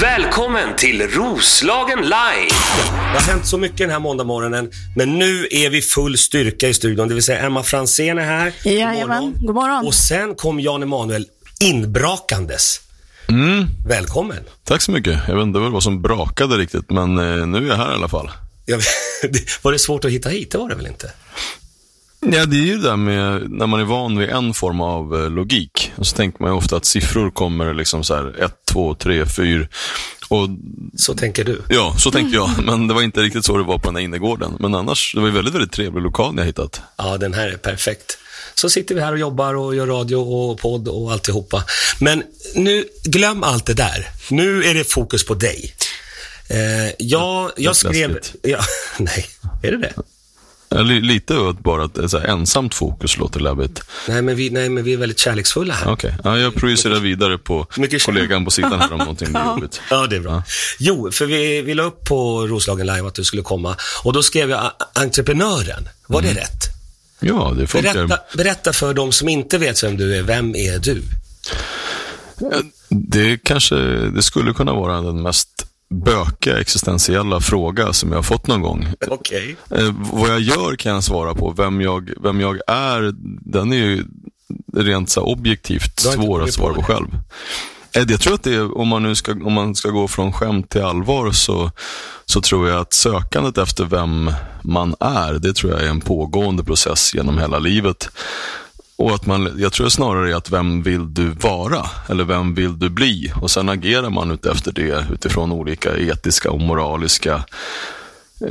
Välkommen till Roslagen Live! Det har hänt så mycket den här måndagmorgonen, men nu är vi full styrka i studion. Det vill säga Emma Fransén är här. Jajamän, god morgon. Och sen kom Jan Emanuel inbrakandes. Mm, Välkommen. tack så mycket. Jag vet inte vad som brakade riktigt, men eh, nu är jag här i alla fall. Det- var det svårt att hitta hit? Det var det väl inte? Ja, det är ju det där med när man är van vid en form av eh, logik. Så tänker man ofta att siffror kommer liksom så här 1, 2, 3, 4. Och Så tänker du. ja, så tänkte jag. Men det var inte riktigt så det var på den här innergården. Men annars, det var ju väldigt, väldigt trevlig lokal ni har hittat. Ja, den här är perfekt. Så sitter vi här och jobbar och gör radio och podd och alltihopa. Men nu, glöm allt det där. Nu är det fokus på dig. Eh, jag, jag skrev... Ja, nej, är det det? Ja, li- Lite åt bara att ett så här ensamt fokus låter läbbigt. Nej men, vi, nej, men vi är väldigt kärleksfulla här. Okej, ja, jag projicerar vidare på Mycket kollegan på sidan här om någonting blir jobbigt. Ja, det är bra. Jo, för vi, vi la upp på Roslagen Live att du skulle komma och då skrev jag entreprenören. Var det rätt? Ja, det funkar. Berätta, berätta för de som inte vet vem du är, vem är du? Det kanske, det skulle kunna vara den mest bökiga existentiella fråga som jag har fått någon gång. Okej. Eh, vad jag gör kan jag svara på. Vem jag, vem jag är, den är ju rent så objektivt svår att svara på på själv. Eh, Jag tror att det är, om man nu ska, om man ska gå från skämt till allvar så, så tror jag att sökandet efter vem man är, det tror jag är en pågående process genom hela livet. Och att man, jag tror snarare är att vem vill du vara? Eller vem vill du bli? Och sen agerar man utefter det utifrån olika etiska och moraliska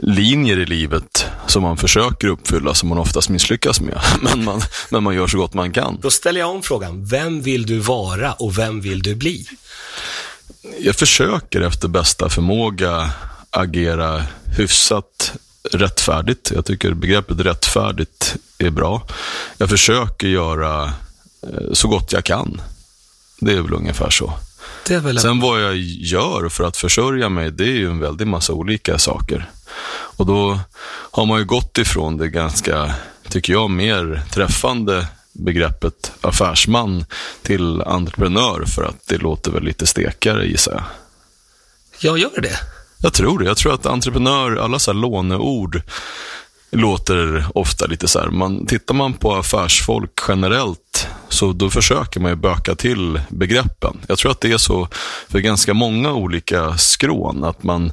linjer i livet som man försöker uppfylla, som man oftast misslyckas med. Men man, men man gör så gott man kan. Då ställer jag om frågan. Vem vill du vara och vem vill du bli? Jag försöker efter bästa förmåga agera hyfsat rättfärdigt. Jag tycker begreppet rättfärdigt är bra. Jag försöker göra eh, så gott jag kan. Det är väl ungefär så. Väl en... Sen vad jag gör för att försörja mig, det är ju en väldig massa olika saker. Och då har man ju gått ifrån det ganska, tycker jag, mer träffande begreppet affärsman till entreprenör för att det låter väl lite stekare gissar jag. Jag gör det. Jag tror det. Jag tror att entreprenör, alla så här låneord låter ofta lite så här. Man, tittar man på affärsfolk generellt så då försöker man ju böka till begreppen. Jag tror att det är så för ganska många olika skrån att man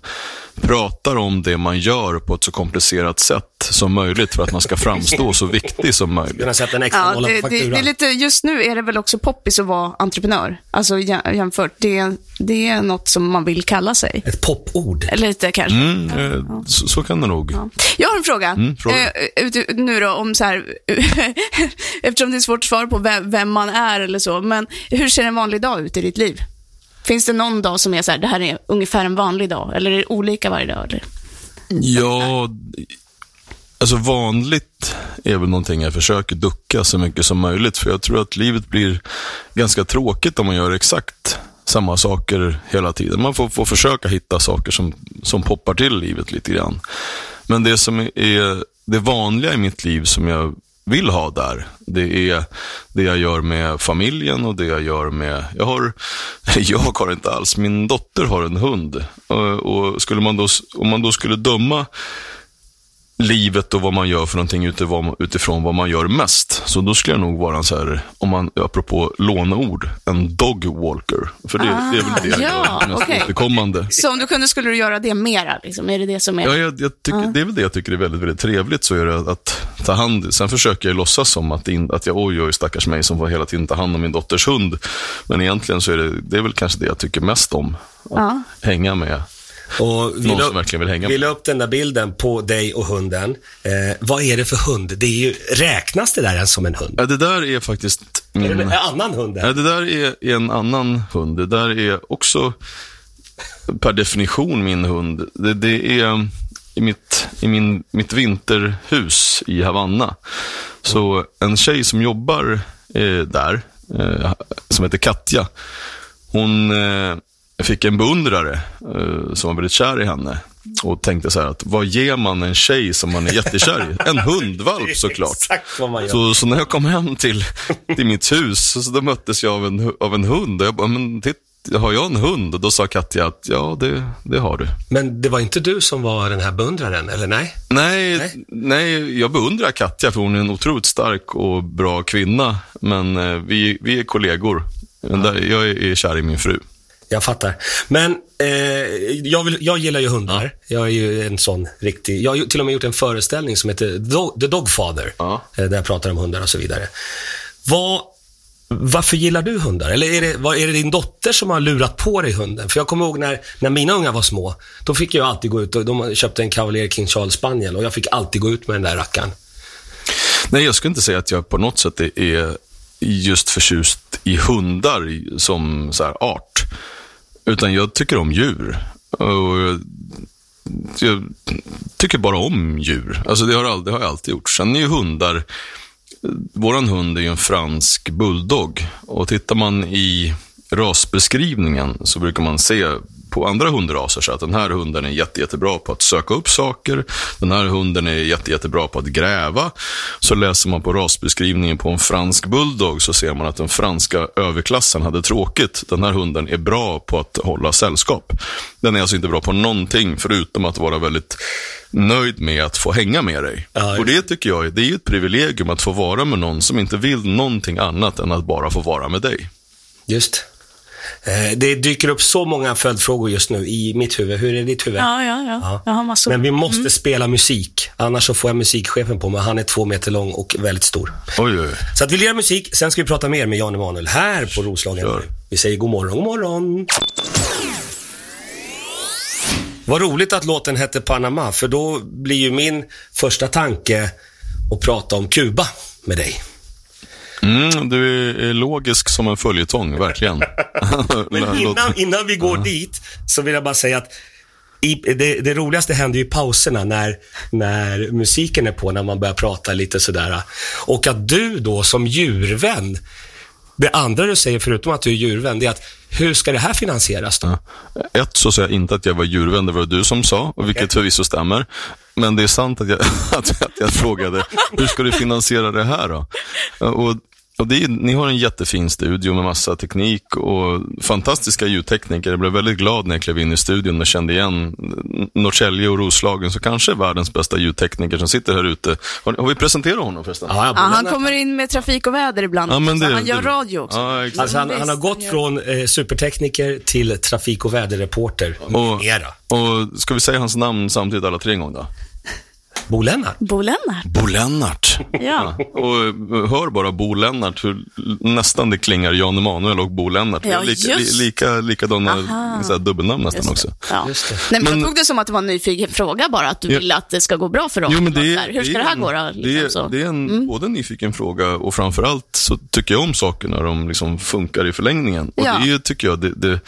pratar om det man gör på ett så komplicerat sätt som möjligt för att man ska framstå så viktig som möjligt. Kunna sätta en extra Ja, det, på det, det är lite, just nu är det väl också poppis att vara entreprenör. Alltså jä- jämfört. Det, det är något som man vill kalla sig. Ett popord. Lite kanske. Mm, eh, så, så kan det nog. Ja. Jag har en fråga. Mm, fråga. Eh, nu då om så här, eftersom det är svårt att svara på vem, vem man är eller så, men hur ser en vanlig dag ut i ditt liv? Finns det någon dag som är så här, det här är ungefär en vanlig dag, eller är det olika varje dag? Eller? Ja, alltså vanligt är väl någonting jag försöker ducka så mycket som möjligt. För jag tror att livet blir ganska tråkigt om man gör exakt samma saker hela tiden. Man får, får försöka hitta saker som, som poppar till livet lite grann. Men det som är det vanliga i mitt liv som jag vill ha där, det är det jag gör med familjen och det jag gör med, jag har, jag har inte alls, min dotter har en hund. Eh, och, skulle man då, om man då skulle döma livet och vad man gör för någonting utifrån, vad man gör mest. Så då skulle jag nog vara en så här, om man, apropå låneord, en dog walker. För det, det är väl det jag ja, gör mest okej. återkommande. Så om du kunde, skulle du göra det mera? Liksom? Är det det som är... Ja, jag, jag tycker, Det är väl det jag tycker är väldigt, väldigt trevligt. Så är det att ta hand, sen försöker jag låtsas som att, in, att jag, oj, oj, stackars mig som får hela tiden ta hand om min dotters hund. Men egentligen så är det, det är väl kanske det jag tycker mest om. Att Ja. hänga med. Och vi Någon som verkligen vill hänga Vi med. la upp den där bilden på dig och hunden. Eh, vad är det för hund? Det är ju, räknas det där ens som en hund? Ja, det där är faktiskt Är det min... en annan hund? Ja, det där är, är en annan hund. Det där är också per definition min hund. Det, det är i, mitt, i min, mitt vinterhus i Havanna. Så en tjej som jobbar eh, där, eh, som heter Katja, hon eh, fick en beundrare eh, som var väldigt kär i henne. Och tänkte så här att vad ger man en tjej som man är jättekär i? En hundvalp såklart. Så, så när jag kom hem till, till mitt hus, så, då möttes jag av en, av en hund. Och jag bara, men titt, har jag en hund? Och då sa Katja att ja, det, det har du. Men det var inte du som var den här beundraren, eller nej? Nej, Nej. nej. jag beundrar Katja för hon är en otroligt stark och bra kvinna. Men eh, vi, vi är kollegor. Men där, jag är, är kär i min fru. Jag fattar. Men eh, jag, vill, jag gillar ju hundar. Jag är ju en sån riktig... Jag har ju till och med gjort en föreställning som heter The Dogfather. Ja. eh, Där jag pratar om hundar och så vidare. Vad, varför gillar du hundar? Eller är det, vad, är det din dotter som har lurat på dig hunden? För jag kommer ihåg när, när mina ungar var små. Då fick jag alltid gå ut och de köpte en Cavalier King Charles Spaniel och jag fick alltid gå ut med den där rackaren. Nej, jag skulle inte säga att jag på något sätt är- just förtjust i hundar som så här art. Utan jag tycker om djur. Och jag, jag tycker bara om djur. Alltså det har, all, det har jag alltid gjort. Sen är ju hundar, våran hund är ju en fransk bulldog. Och tittar man i rasbeskrivningen så brukar man se på andra hundraser så att den här hunden är jätte, jättebra på att söka upp saker. Den här hunden är jätte, jättebra på att gräva. Så läser man på rasbeskrivningen på en fransk bulldog så ser man att den franska överklassen hade tråkigt. Den här hunden är bra på att hålla sällskap. Den är alltså inte bra på någonting förutom att vara väldigt nöjd med att få hänga med dig. Ja, och det tycker jag det är ett privilegium att få vara med någon som inte vill någonting annat än att bara få vara med dig. Just. Eh, det dyker upp så många följdfrågor just nu i mitt huvud. Hur är ditt huvud? Ja, ja, ja. Jag har massor. Men vi måste spela musik. Annars så får jag musikchefen på mig. Han är två meter lång och väldigt stor. Oj, oj. Så att vi lirar musik, sen ska vi prata mer med Jan Emanuel här på Roslagen. Kör. Vi säger god morgon, god morgon. Vad roligt att låten hette Panama, för då blir ju min första tanke att prata om Kuba med dig. Mm, du är logisk som en följetong, verkligen. Men innan, innan vi går dit så vill jag bara säga att i, det, det roligaste händer ju i pauserna när, när musiken är på, när man börjar prata lite sådär. Och att du då som djurvän, det andra du säger förutom att du är djurvän, det är att hur ska det här finansieras då? Ett, så säger jag inte att jag var djurvän, det var du som sa, och vilket förvisso stämmer. Men det är sant att jag, att, att jag frågade, hur ska du finansiera det här då? Och, och det är, ni har en jättefin studio med massa teknik och fantastiska ljudtekniker. Jag blev väldigt glad när jag klev in i studion och kände igen Norrtälje och Roslagen, så kanske världens bästa ljudtekniker som sitter här ute. Har, har vi presenterat honom förresten? Ja, Ja, han kommer in med trafik och väder ibland. Ja, det- han gör det- radio också. Ja, exakt. Alltså han, han har gått från eh, supertekniker till trafik och väderreporter. Och, Mera. och ska vi säga hans namn samtidigt alla tre gånger då? Bo Lennart. Bo Lennart. Bo Lennart. Ja. Och eh, hör bara Bo Lennart, hur nästan det klingar Jan Emanuel och Bo Lennart. Ja, lika, li, lika, likadana Aha. så här, dubbelnamn nästan Just också. det. Ja. Just det. Nej, men Men- jag tog det som att det var en nyfiken fråga bara, att du Ja. vill att det ska gå bra för dem. Jo, men det, är- här, Hur ska är det här en- gå då? det, Liksom, är, så. Mm. det är en, både en nyfiken fråga och framförallt så tycker jag om saker när de liksom funkar i förlängningen. Och Ja. det är tycker jag, det, det,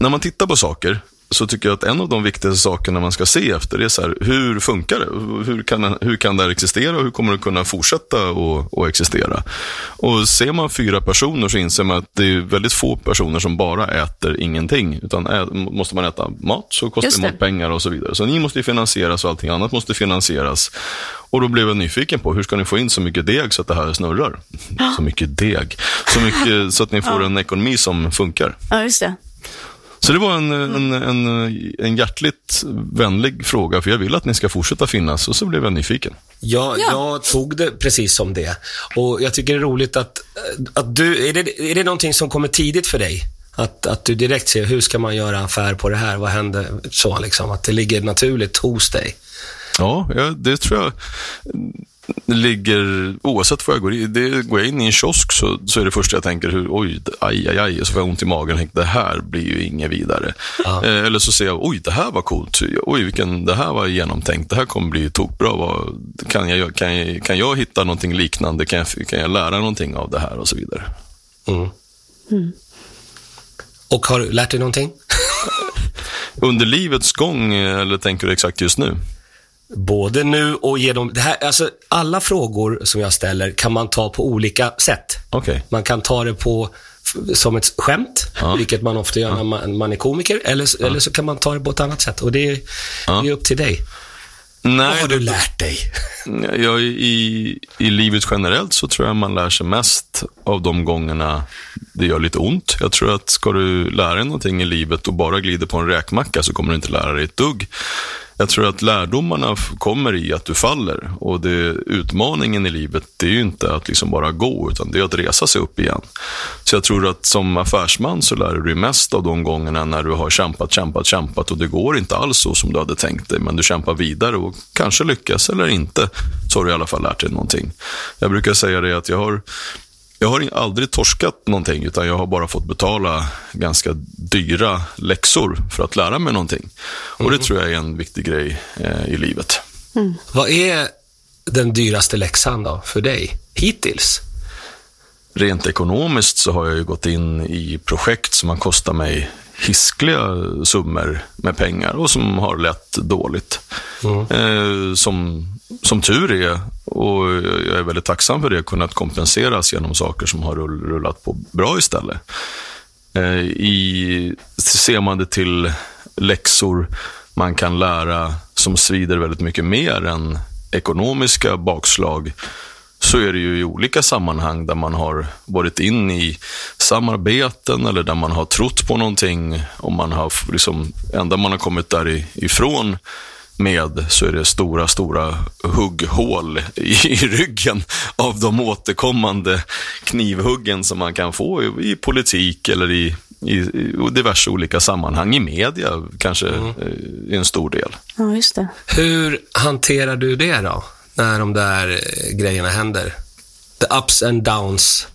när man tittar på saker så tycker jag att en av de viktigaste sakerna man ska se efter är så här, hur funkar det? Hur kan, hur kan det här existera och hur kommer det kunna fortsätta att att existera? Och ser man fyra personer så inser man att det är väldigt få personer som bara äter ingenting. Utan ä, måste man äta mat så kostar Just det mat pengar och så vidare. Så ni måste finansieras och allting annat måste finansieras. Och då blev jag nyfiken på hur ska ni få in så mycket deg så att det här snurrar? Så mycket deg. Så mycket så att ni får en ekonomi som funkar. Ja, just det. Så det var en, en, en, en hjärtligt vänlig fråga, för jag vill att ni ska fortsätta finnas. Och så blev jag nyfiken. Jag, Ja. jag tog det precis som det. Och jag tycker det är roligt att, att du, är det, är det någonting som kommer tidigt för dig? Att, att du direkt ser, hur ska man göra affär på det här? Vad händer? Så liksom, att det ligger naturligt hos dig. Ja, ja det tror jag ligger, oavsett vad jag går in det Går jag in i en kiosk så, så är det första jag tänker, hur, oj, aj, aj, aj, så får jag ont i magen och tänker, det här blir ju inget vidare. Eh, eller så ser jag, oj, det här var coolt, oj, vilken, det här var genomtänkt, det här kommer bli tokbra. Vad, kan, jag, kan, jag, kan jag hitta någonting liknande? Kan jag, kan jag lära någonting av det här och så vidare? Mm. Och har du lärt dig någonting? Under livets gång, eh, eller tänker du exakt just nu? Både nu och genom... Det här, alltså, alla frågor som jag ställer kan man ta på olika sätt. Okej. Man kan ta det på som ett skämt, Ja. vilket man ofta gör när man, man är komiker, eller, s- eller så kan man ta det på ett annat sätt. Och det är, Ja. det är upp till dig. Nej, Vad har du lärt dig? Ja, i, I livet generellt så tror jag man lär sig mest av de gångerna det gör lite ont. Jag tror att ska du lära dig någonting i livet och bara glider på en räkmacka så kommer du inte lära dig ett dugg. Jag tror att lärdomarna kommer i att du faller och det, utmaningen i livet det är ju inte att liksom bara gå utan det är att resa sig upp igen. Så jag tror att som affärsman så lär du dig mest av de gångerna när du har kämpat, kämpat, kämpat och det går inte alls så som du hade tänkt dig men du kämpar vidare och kanske lyckas eller inte så har du i alla fall lärt dig någonting. Jag brukar säga det att jag har jag har aldrig torskat någonting, utan jag har bara fått betala ganska dyra läxor för att lära mig någonting. Och det tror jag är en viktig grej eh, i livet. Vad är den dyraste läxan då, för dig, hittills? Rent ekonomiskt så har jag ju gått in i projekt som har kostat mig hiskliga summor med pengar och som har lett dåligt. Eh, som, som tur är, och jag är väldigt tacksam för det, kunnat kompenseras genom saker som har rullat på bra istället. Eh, i, ser man det till läxor man kan lära som svider väldigt mycket mer än ekonomiska bakslag så är det ju i olika sammanhang där man har varit in i samarbeten eller där man har trott på någonting och man har liksom, enda man har kommit därifrån med så är det stora, stora hugghål i, ryggen av de återkommande knivhuggen som man kan få i, i politik eller i, i, i diverse olika sammanhang. I media kanske eh, i en stor del. Ja, just det. Hur hanterar du det då, när de där eh, grejerna händer? The ups and downs.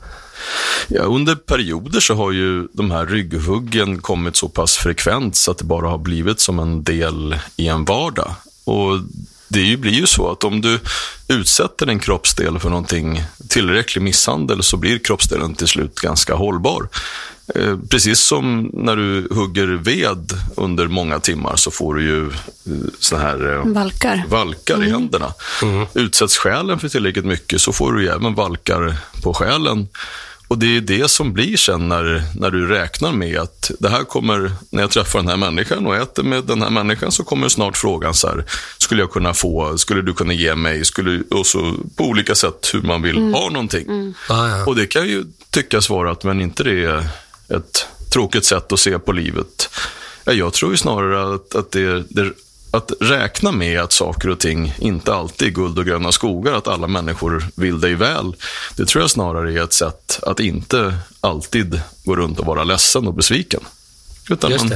Ja, under perioder så har ju de här rygghuggen kommit så pass frekvent så att det bara har blivit som en del i en vardag. Och det är ju- blir ju så att om du utsätter en kroppsdel för någonting tillräcklig misshandel så blir kroppsdelen till slut ganska hållbar. Eh, Precis som när du hugger ved under många timmar så får du ju så här eh, Valkar. valkar i händerna. Utsätts själen för tillräckligt mycket så får du ju även valkar på själen. Och det är det som blir sen när, när du räknar med att det här kommer, när jag träffar den här människan och äter med den här människan så kommer snart frågan så här, skulle jag kunna få, skulle du kunna ge mig, skulle, och så på olika sätt hur man vill ha någonting. Ah, ja. Och det kan ju tyckas vara att, men inte det är ett tråkigt sätt att se på livet. Ja, jag tror ju snarare att, att det, det att räkna med att saker och ting inte alltid är guld och gröna skogar, att alla människor vill dig väl. Det tror jag snarare är ett sätt att inte alltid gå runt och vara ledsen och besviken. Utan man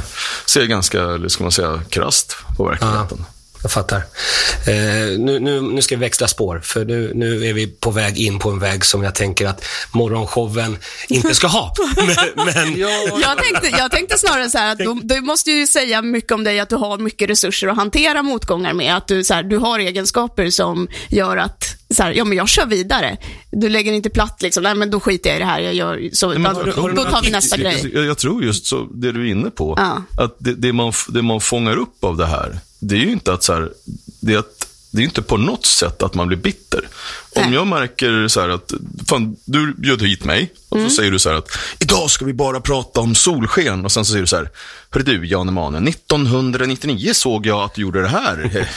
ser ganska, ska man säga, krasst på verkligheten. Jag fattar. Eh, nu, nu, nu ska vi växla spår, för nu, nu är vi på väg in på en väg som jag tänker att morgonshowen inte ska ha. Men, men Jag tänkte, jag tänkte snarare så här att du, du måste ju säga mycket om dig, att du har mycket resurser att hantera motgångar med. Att du, så här, du har egenskaper som gör att, så här, ja men jag kör vidare. Du lägger inte platt liksom, nej men då skiter jag i det här, jag gör så, Nej, men då några tar vi nästa Jag- grej. Jag, jag tror just så, det du är inne på, Ja. att det, det, man, det man fångar upp av det här, det är ju inte att så här, det är att det är inte på något sätt att man blir bitter. Om Nej. jag märker så här att, fan, du bjöd hit mig och Mm. så säger du så här att, idag ska vi bara prata om solsken. Och sen så säger du så här, hörru du Jan Emanuel, 1999 såg jag att du gjorde det här.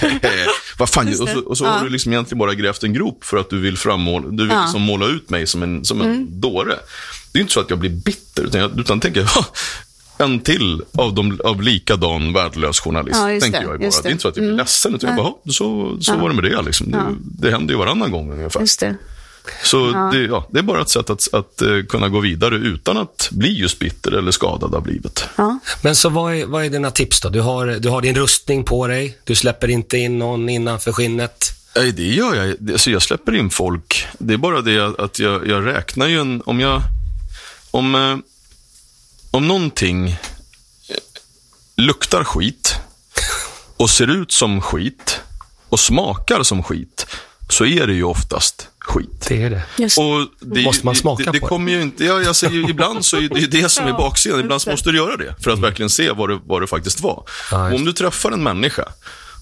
Vad fan, och så, och så Ja. har du liksom egentligen bara grävt en grop för att du vill frammåla, du vill Ja. Mm. liksom måla ut mig som en, som en dåre. Det är inte så att jag blir bitter, utan jag utan tänker, "Ha, en till av, de, av likadan värdelös journalist. Ja, tänker det, jag bara. just Det. är inte så att jag blir ledsen, utan jag bara, "Ha, så, så var det med det. Liksom. Det, det händer ju varannan gång ungefär. Just det. Så det, ja, det är bara ett sätt att, att eh, kunna gå vidare utan att bli just bitter eller skadad av livet. Ja. Men så vad är, vad är dina tips då? Du har, du har din rustning på dig, du släpper inte in någon innanför skinnet. Nej, det gör jag. Det- Alltså jag släpper in folk. Det är bara det att jag, jag räknar ju en... Om jag... Om, eh, om någonting eh, luktar skit och ser ut som skit och smakar som skit så är det ju oftast skit. Det är det. Just Och det, Måste man smaka det, det, på det? kommer ju inte, ja, jag säger, ibland så är det det som är baksidan. Ibland måste du göra det för att verkligen se vad det, vad det faktiskt var. Ja, om du träffar en människa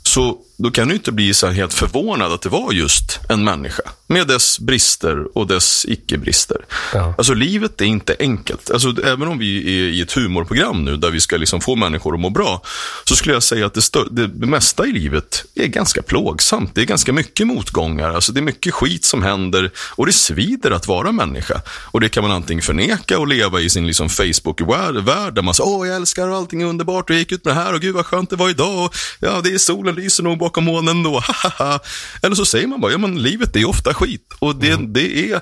så då kan du inte bli så helt förvånad att det var just en människa. Med dess brister och dess icke-brister. Ja. Alltså livet är inte enkelt. Alltså, även om vi är i ett humorprogram nu där vi ska liksom få människor att må bra. Så skulle jag säga att det, stör, det mesta i livet är ganska plågsamt. Det är ganska mycket motgångar. Alltså, det är mycket skit som händer. Och det svider att vara människa. Och det kan man antingen förneka och leva i sin liksom Facebook-värld. Där man säger, åh jag älskar och allting är underbart. Och jag gick ut med det här och gud vad skönt det var idag. Och, ja, det är solen lyser nog bakom molnen då. Eller så säger man bara, ja men livet är ofta skit. Och det, det är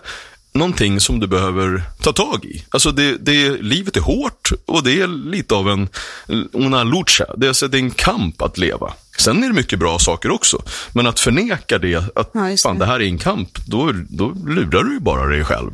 någonting som du behöver ta tag i. Alltså det, det, livet är hårt och det är lite av en una lucha. Det är, alltså, det är en kamp att leva. Sen är det mycket bra saker också. Men att förneka det, att Ja, just fan, det. det här är en kamp, då, då lurar du ju bara dig själv.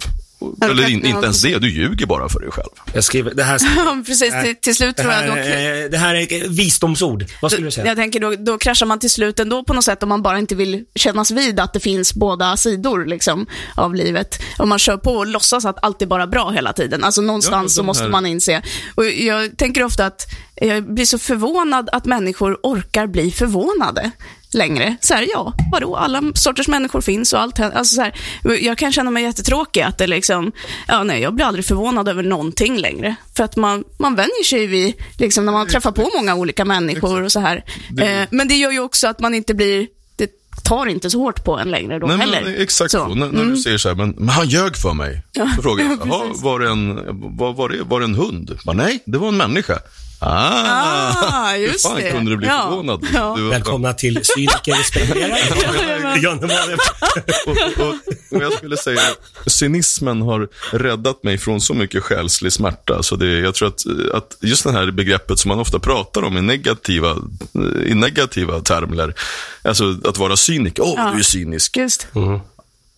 Ja, Eller in, inte ens det, du ljuger bara för dig själv. Jag skriver, det här, Precis, till, till slut tror jag dock... eh, det här är visdomsord. Vad skulle du säga? Jag tänker då, då kraschar man till slut ändå på något sätt om man bara inte vill kännas vid att det finns båda sidor liksom, av livet. Om man kör på och låtsas att allt är bara bra hela tiden. Alltså någonstans Ja, så måste man inse. Och jag tänker ofta att jag blir så förvånad att människor orkar bli förvånade längre. Så här, ja, vadå, alla sorters människor finns och allt alltså, så här, Jag kan känna mig jättetråkig att det liksom, ja nej, jag blir aldrig förvånad över någonting längre. För att man, man vänjer sig vid, liksom när man träffar på många olika människor och så här. Eh, men det gör ju också att man inte blir, det tar inte så hårt på en längre då Nej, heller. men, exakt så. Så. När, när du säger så här, men, men han ljög för mig. Så frågar jag, Ja, "Jaha, precis. var det en, var, var, det, var det en hund? Bara, nej, det var en människa. Ah, Ah, just fan det. kunde du bli Ja. förvånad? Ja. Du, Välkomna till Cyniker och, och, och jag skulle säga, cynismen har räddat mig från så mycket själslig smärta. Så det, jag tror att, att just det här begreppet som man ofta pratar om i negativa, i negativa termer, alltså att vara cyniker. Åh, Ja. du är cynisk. Just.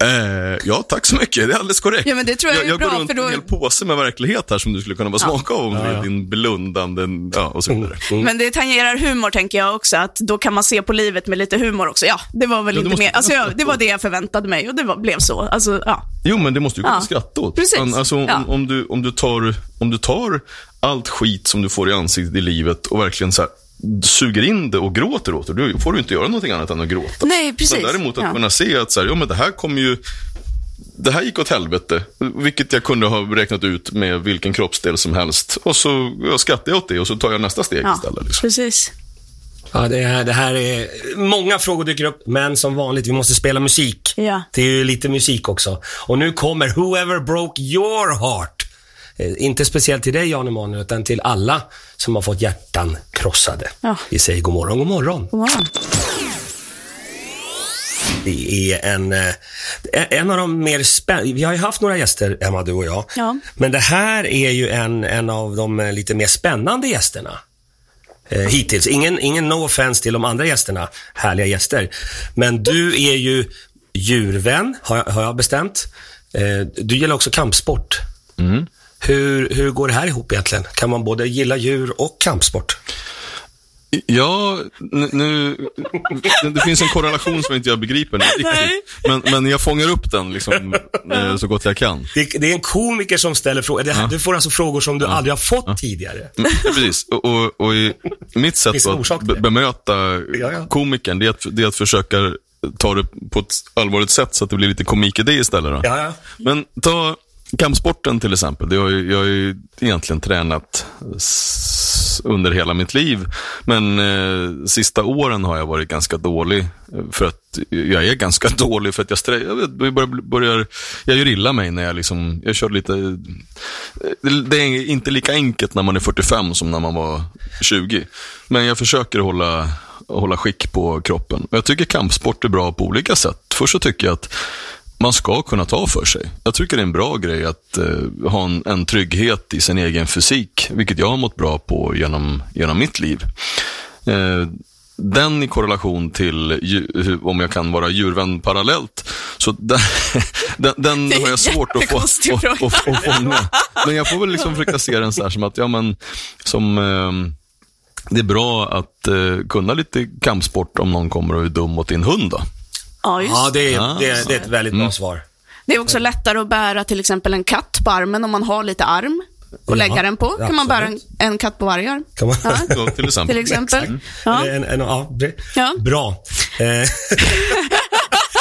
Eh, ja, tack så mycket. Det är alldeles korrekt. Ja, men det tror jag är jag bra, går runt för då- med en hel påse med verklighet här som du skulle kunna bara smaka av med din blundande, ja, och så vidare. Men det tangerar humor tänker jag också, att då kan man se på livet med lite humor också. Ja, det var väl Ja, inte måste mer, alltså, kunna ja, det var det jag förväntade mig och det var, blev så. Alltså, ja. Jo, men det måste du kunna Ja, skratta åt. precis. Alltså, om, Ja. om, du, om, du tar, om du tar allt skit som du får i ansiktet i livet och verkligen så här, suger in det och gråter åt det, då får du inte göra någonting annat än att gråta. Nej, precis. Men däremot att Ja. kunna se att så här, ja, men det här kommer ju det här gick åt helvete, vilket jag kunde ha räknat ut med vilken kroppsdel som helst. Och så ja, skrattar jag åt det och så tar jag nästa steg Ja, istället. Liksom. precis. Ja, det, här, det här är... Många frågor dyker upp, men som vanligt, vi måste spela musik. Ja. Det är ju lite musik också. Och nu kommer Whoever Broke Your Heart. Eh, inte speciellt till dig, Jan Emanuel, utan till alla som har fått hjärtan krossade. Ja. Vi säger god morgon, god morgon. God morgon. Det är en, eh, en av de mer spännande... Vi har ju haft några gäster, Emma, du och jag. Ja. Men det här är ju en, en av de eh, lite mer spännande gästerna. Eh, hittills. Ingen, ingen no offense till de andra gästerna, härliga gäster. Men du är ju djurvän, har jag, har jag bestämt. Eh, du gillar också kampsport. Mm. Hur, hur går det här ihop egentligen? Kan man både gilla djur och kampsport? Ja, nu, det finns en korrelation som inte jag begriper nu riktigt. Men, men jag fångar upp den liksom, eh, så gott jag kan. Det, det är en komiker som ställer frågor. Här, Du får alltså frågor som du aldrig har fått tidigare. Mm, Precis, och, och, och i mitt sätt att bemöta Ja, ja. komikern, det är, att, det är att försöka ta det på ett allvarligt sätt så att det blir lite komik i det istället. Då. Ja, ja. Men ta kampsporten till exempel. Det har ju, jag har ju egentligen tränat under hela mitt liv. Men eh, sista åren har jag varit ganska dålig. Eh, för att jag är ganska dålig för att jag, strä- jag, vet, börjar, börjar, jag gör illa mig när jag liksom, jag kör lite, eh, det, är inte lika enkelt när man är 45 som när man var 20. Men jag försöker hålla, hålla skick på kroppen. Jag tycker kampsport är bra på olika sätt. Först så tycker jag att man ska kunna ta för sig. Jag tycker det är en bra grej att eh, ha en, en trygghet i sin egen fysik, vilket jag har mått bra på genom, genom mitt liv. Eh, den i korrelation till dju- hur- om jag kan vara djurvän parallellt, så den, den, den har jag svårt att få, att, att, att fånga. Men jag får väl liksom försöka se den så här som att, ja men, som, ehm, det är bra att eh, kunna lite kampsport om någon kommer och är dum mot din hund då. Ja, just Ja, det är, det, är, det är ett väldigt bra svar. Det är också lättare att bära till exempel en katt på armen om man har lite arm. att lägga Ja, den på. Kan man bära en, absolut. en katt på vargar. Kan man... Ja. Ja, till exempel. Till exempel. Ja. Eller En, en, ja, det, Ja. Bra. Eh,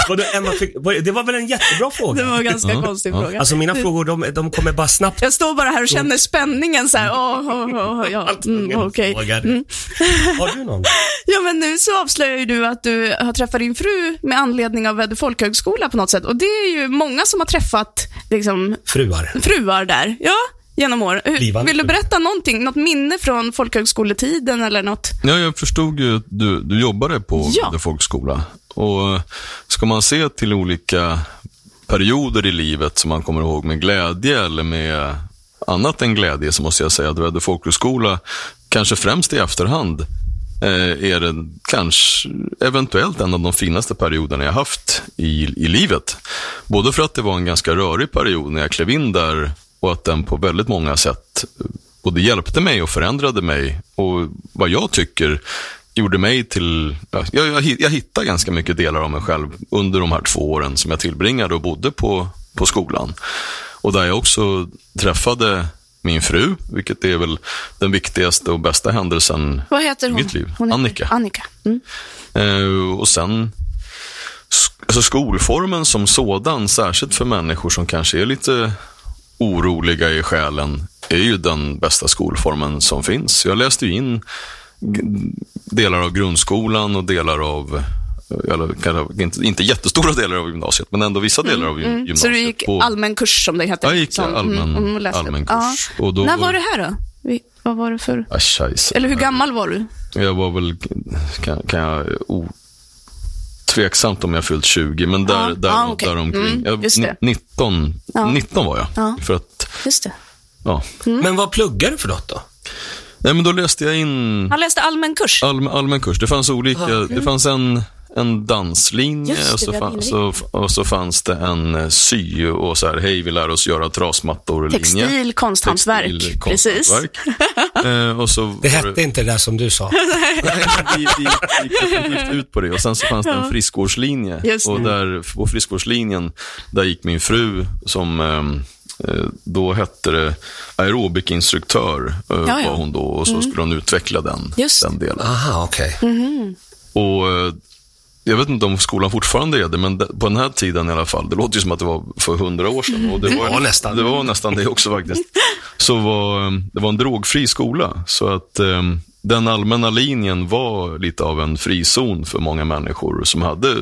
vadå, Emma, fick, vad- det var väl en jättebra fråga? Det var en ganska Ja, konstig ja. fråga. Alltså mina frågor, de, de kommer bara snabbt. Jag står bara här och känner spänningen så här. Åh, åh, åh, ja, mm, okej. Frågar. Mm. Har du någon? Ja, men nu så avslöjar ju du att du har träffat din fru med anledning av Väddö folkhögskola på något sätt. Och det är ju många som har träffat liksom, Fruar. fruar där. Ja, genom år. Hur- Blivande Vill du berätta någonting? Något minne från folkhögskoletiden eller något? Ja, jag förstod ju att du, du jobbade på Ja. ja. folkskola. Och ska man se till olika perioder i livet som man kommer ihåg med glädje eller med annat än glädje så måste jag säga att Väddö folkhögskola, kanske främst i efterhand, eh, Eh, är det kanske eventuellt en av de finaste perioderna jag haft i, i livet. Både för att det var en ganska rörig period när jag klev in där och att den på väldigt många sätt både hjälpte mig och förändrade mig och vad jag tycker gjorde mig till, ja, jag, jag, jag hittade ganska mycket delar av mig själv under de här två åren som jag tillbringade och bodde på, på skolan. Och där jag också träffade min fru, vilket är väl den viktigaste och bästa händelsen Vad heter hon? Mitt liv. Hon Annika. Annika. Mm. Eh, och sen alltså skolformen som sådan, särskilt för människor som kanske är lite oroliga i själen, är ju den bästa skolformen som finns. Jag läste ju in delar av grundskolan och delar av eller, kanske inte, inte jättestora delar av gymnasiet, men ändå vissa delar av gym- gymnasiet. Så du gick på- allmän kurs som det heter? Jag gick som, allmän- mm, upp. allmän kurs. Ja. Och då- När var det här då? Vad var det för... Ah, scheisse. Eller hur gammal var du? Jag var väl, kan, kan jag, o, tveksamt om jag fyllt 20, men där, Ja, där, ja, okej. däromkring. Mm, jag, just det. 19, Ja. 19 var jag. Ja. För att, Just det. ja. Men vad pluggar du för något då? Nej, men då läste jag in Han läste allmän kurs. allmän, allmän kurs. Det fanns olika, det fanns en, en danslinje det, och, så vi fann, så, och så fanns det en eh, sy och så här, hej vi lär oss göra trasmattor-linje. Textil, konsthantverk. Textil, Precis. konsthantverk. eh, och så Det hette inte det där som du sa. Nej, vi, vi gick definitivt ut på det. Och sen så fanns det en friskvårdslinje. Just det. Och där, på friskvårdslinjen, där gick min fru som ehm, eh, då hette det aerobikinstruktör, Ja, ja. var hon då. Och så skulle hon utveckla den, Just. den delen. Aha, okej. Och eh, jag vet inte om skolan fortfarande är det, men det- på den här tiden i alla fall, det låter ju som att det var för hundra år sedan. Och det var, Ja, nästan. Det var nästan det också faktiskt. Så var, eh, det var en drogfri skola. Så att eh, den allmänna linjen var lite av en frizon för många människor som hade eh,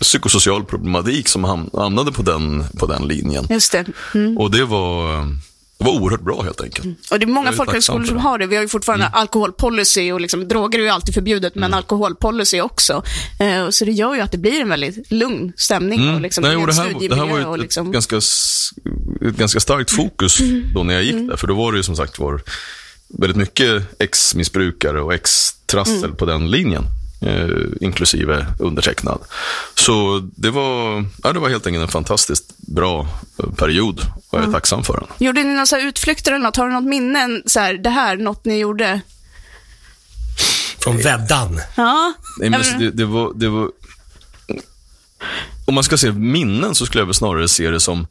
psykosocial problematik som ham- hamnade på den, på den linjen. Just det. Mm. Och det var, eh, det var oerhört bra helt enkelt. Och det är många folkhögskolor som har det. Vi har ju fortfarande alkoholpolicy och liksom, droger är ju alltid förbjudet, men alkoholpolicy också. Eh, så det gör ju att det blir en väldigt lugn stämning och liksom, Mm. Nej, och det, här, det här var ju ett, liksom, ett, ganska, ett ganska starkt fokus då när jag gick där. För då var det ju som sagt var väldigt mycket ex-missbrukare och ex-trassel på den linjen. Eh, inklusive undertecknad. Så det var, ja, det var helt enkelt en fantastiskt bra eh, period och jag är tacksam för den. Gjorde ni några utflykter eller något? Har du något minnen? Så här, det här, något ni gjorde? Från väddan. Ja. Nej, men alltså, det, det, var, det var... Om man ska se minnen så skulle jag väl snarare se det som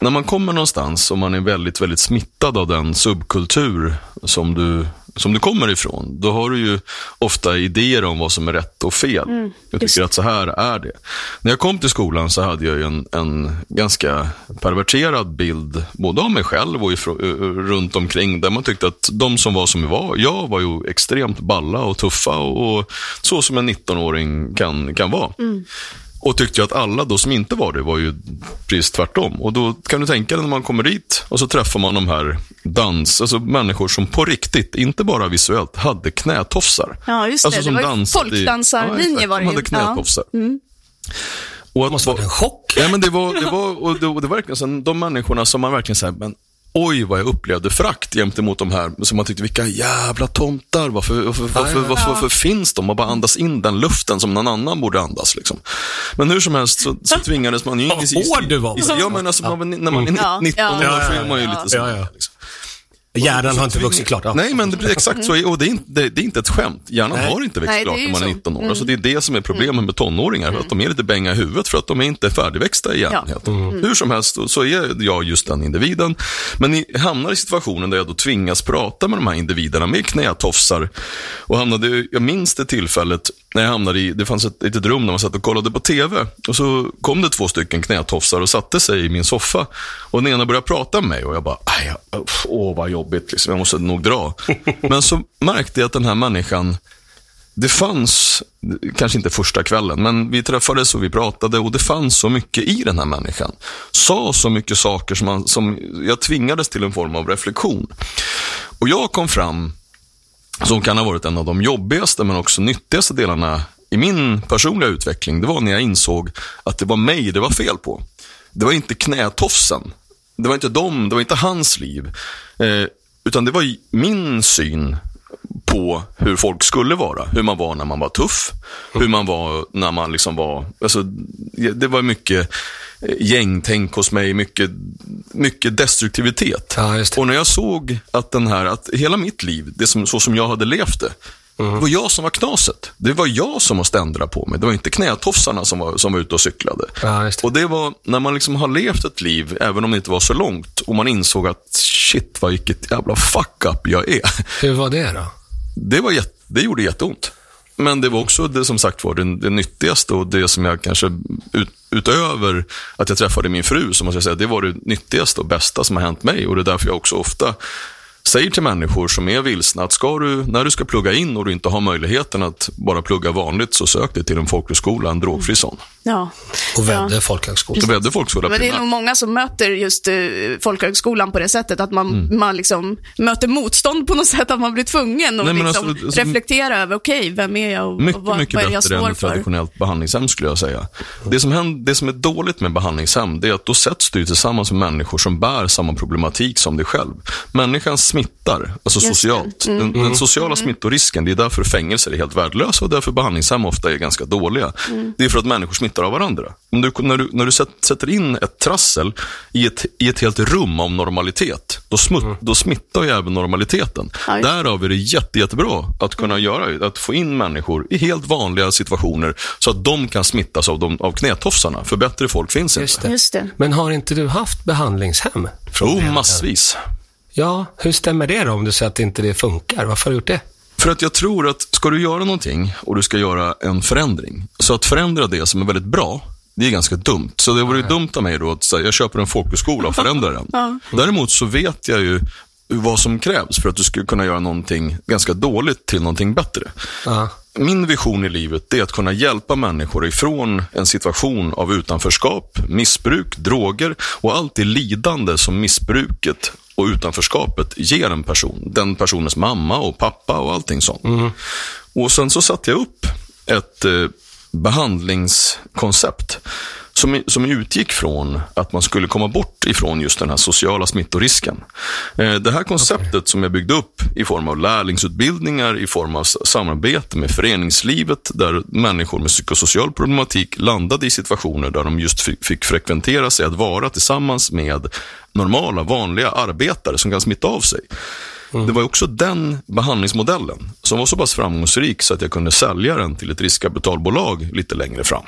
när man kommer någonstans och man är väldigt, väldigt smittad av den subkultur som du, som du kommer ifrån, då har du ju ofta idéer om vad som är rätt och fel. jag tycker att så här är det. När jag kom till skolan så hade jag ju en, en ganska perverterad bild, både av mig själv och ifrån, runt omkring, där man tyckte att de som var som var, jag var ju extremt balla och tuffa och, och så som en 19-åring kan, kan vara. Och tyckte att alla då som inte var det var ju precis tvärtom. Och då kan du tänka dig när man kommer dit och så träffar man de här dans, alltså människor som på riktigt, inte bara visuellt, hade knätofsar. Ja, just det. Alltså Det som var ju folkdansarlinje exakt. var det De ju. hade knätofsar. Och Det att måste varit en chock. Ja, men det var, det var, och det, och det var verkligen så, de människorna som man verkligen säger, men oj vad jag upplevde frakt gentemot de här, som man tyckte, vilka jävla tomtar, varför, varför, varför, varför, varför finns de? Man bara andas in den luften som någon annan borde andas. Liksom. Men hur som helst så, så tvingades man ju in Vad i... hård du var. Ja, men alltså, man, när man är Ja, 19 år ja. så är man ju lite så. Liksom. Hjärnan har inte vuxit klart. Ja. Nej, men det blir exakt så. Och det är inte, det, det är inte ett skämt. Hjärnan Nej. har inte växt Nej, klart när man är så. 19 år. Alltså, det är det som är problemet med tonåringar. Att de är lite bänga i huvudet för att de är inte färdigväxta i hjärnan. Ja. enkelt. Hur som helst så- är jag just den individen. Men ni hamnar i situationen där jag då tvingas prata med de här individerna med knätofsar. Och hamnade, jag minns det tillfället när jag hamnade i, det fanns ett litet rum där man satt och kollade på TV. Och så kom det två stycken knätofsar och satte sig i min soffa. Och den ena började prata med mig och jag bara, "Aj, uff, åh vad jobbigt, liksom. jag måste nog dra. Men så märkte jag att den här människan, det fanns, kanske inte första kvällen, men vi träffades och vi pratade och det fanns så mycket i den här människan. Sa så mycket saker som, man, som jag tvingades till en form av reflektion. Och jag kom fram, som kan ha varit en av de jobbigaste men också nyttigaste delarna i min personliga utveckling, det var när jag insåg att det var mig det var fel på. Det var inte knätofsen. Det var inte dem, det var inte hans liv. Eh, utan det var min syn på hur folk skulle vara. Hur man var när man var tuff. Hur man var när man liksom var... Alltså, det var mycket eh, gängtänk hos mig, mycket, mycket destruktivitet. Ja. Och när jag såg att den här, att hela mitt liv, det som, så som jag hade levt det, det var jag som var knaset. Det var jag som måste ändra på mig. Det var inte knätofsarna som var, som var ute och cyklade. Ja, det. Och det var när man liksom har levt ett liv, även om det inte var så långt, och man insåg att shit, vad vilket jävla fuck-up jag är. Hur var det då? Det, var jätte, det gjorde jätteont. Men det var också det som sagt var det, det nyttigaste och det som jag kanske ut, utöver att jag träffade min fru, så måste jag säga, det var det nyttigaste och bästa som har hänt mig. Och det är därför jag också ofta säger till människor som är vilsna att ska du, när du ska plugga in och du inte har möjligheten att bara plugga vanligt, så sök dig till en folkhögskola, en drogfri sån. Ja. Och Ja. Väddö folkhögskola. Så Väddö folkhögskola Men det är nog många som möter just eh, folkhögskolan på det sättet, att man, Mm. man liksom möter motstånd på något sätt, att man blir tvungen att liksom alltså, alltså, reflektera över, okej, vem är jag och Mycket, vad, mycket vad är det jag bättre än står ett för? traditionellt behandlingshem skulle jag säga. Det som, händer, det som är dåligt med behandlingshem, det är att då sätts du tillsammans med människor som bär samma problematik som dig själv. Människan smittar, alltså Just socialt. Den, den sociala smittorisken, det är därför fängelser är helt värdelösa och därför behandlingshem ofta är ganska dåliga. Det är för att människor smittar av varandra. Om du, när du, när du sätt- sätter in ett trassel i ett, i ett helt rum av normalitet, då, smut, då smittar ju även normaliteten. Ja. Därav är det jätte, jättebra att kunna göra, att få in människor i helt vanliga situationer så att de kan smittas av, de, av knätofsarna. För bättre folk finns Just inte. det. Just det. Men har inte du haft behandlingshem? från Jo, början? massvis. Ja, hur stämmer det då om du säger att inte det funkar? Varför har du gjort det? För att jag tror att ska du göra någonting och du ska göra en förändring, så att förändra det som är väldigt bra, det är ganska dumt. Så det vore ju dumt av mig då att säga, jag köper en folkhögskola och förändrar den. Däremot så vet jag ju vad som krävs för att du ska kunna göra någonting ganska dåligt till någonting bättre. Ja. Min vision i livet är att kunna hjälpa människor ifrån en situation av utanförskap, missbruk, droger och allt det lidande som missbruket och utanförskapet ger en person. Den personens mamma och pappa och allting sånt. Och sen så satte jag upp ett eh, behandlingskoncept som, som utgick från att man skulle komma bort ifrån just den här sociala smittorisken. Eh, Det här konceptet som jag byggde upp i form av lärlingsutbildningar, i form av samarbete med föreningslivet, där människor med psykosocial problematik landade i situationer där de just fick, frekventera sig att vara tillsammans med normala, vanliga arbetare som kan smitta av sig. Det var också den behandlingsmodellen som var så pass framgångsrik så att jag kunde sälja den till ett riskkapitalbolag lite längre fram.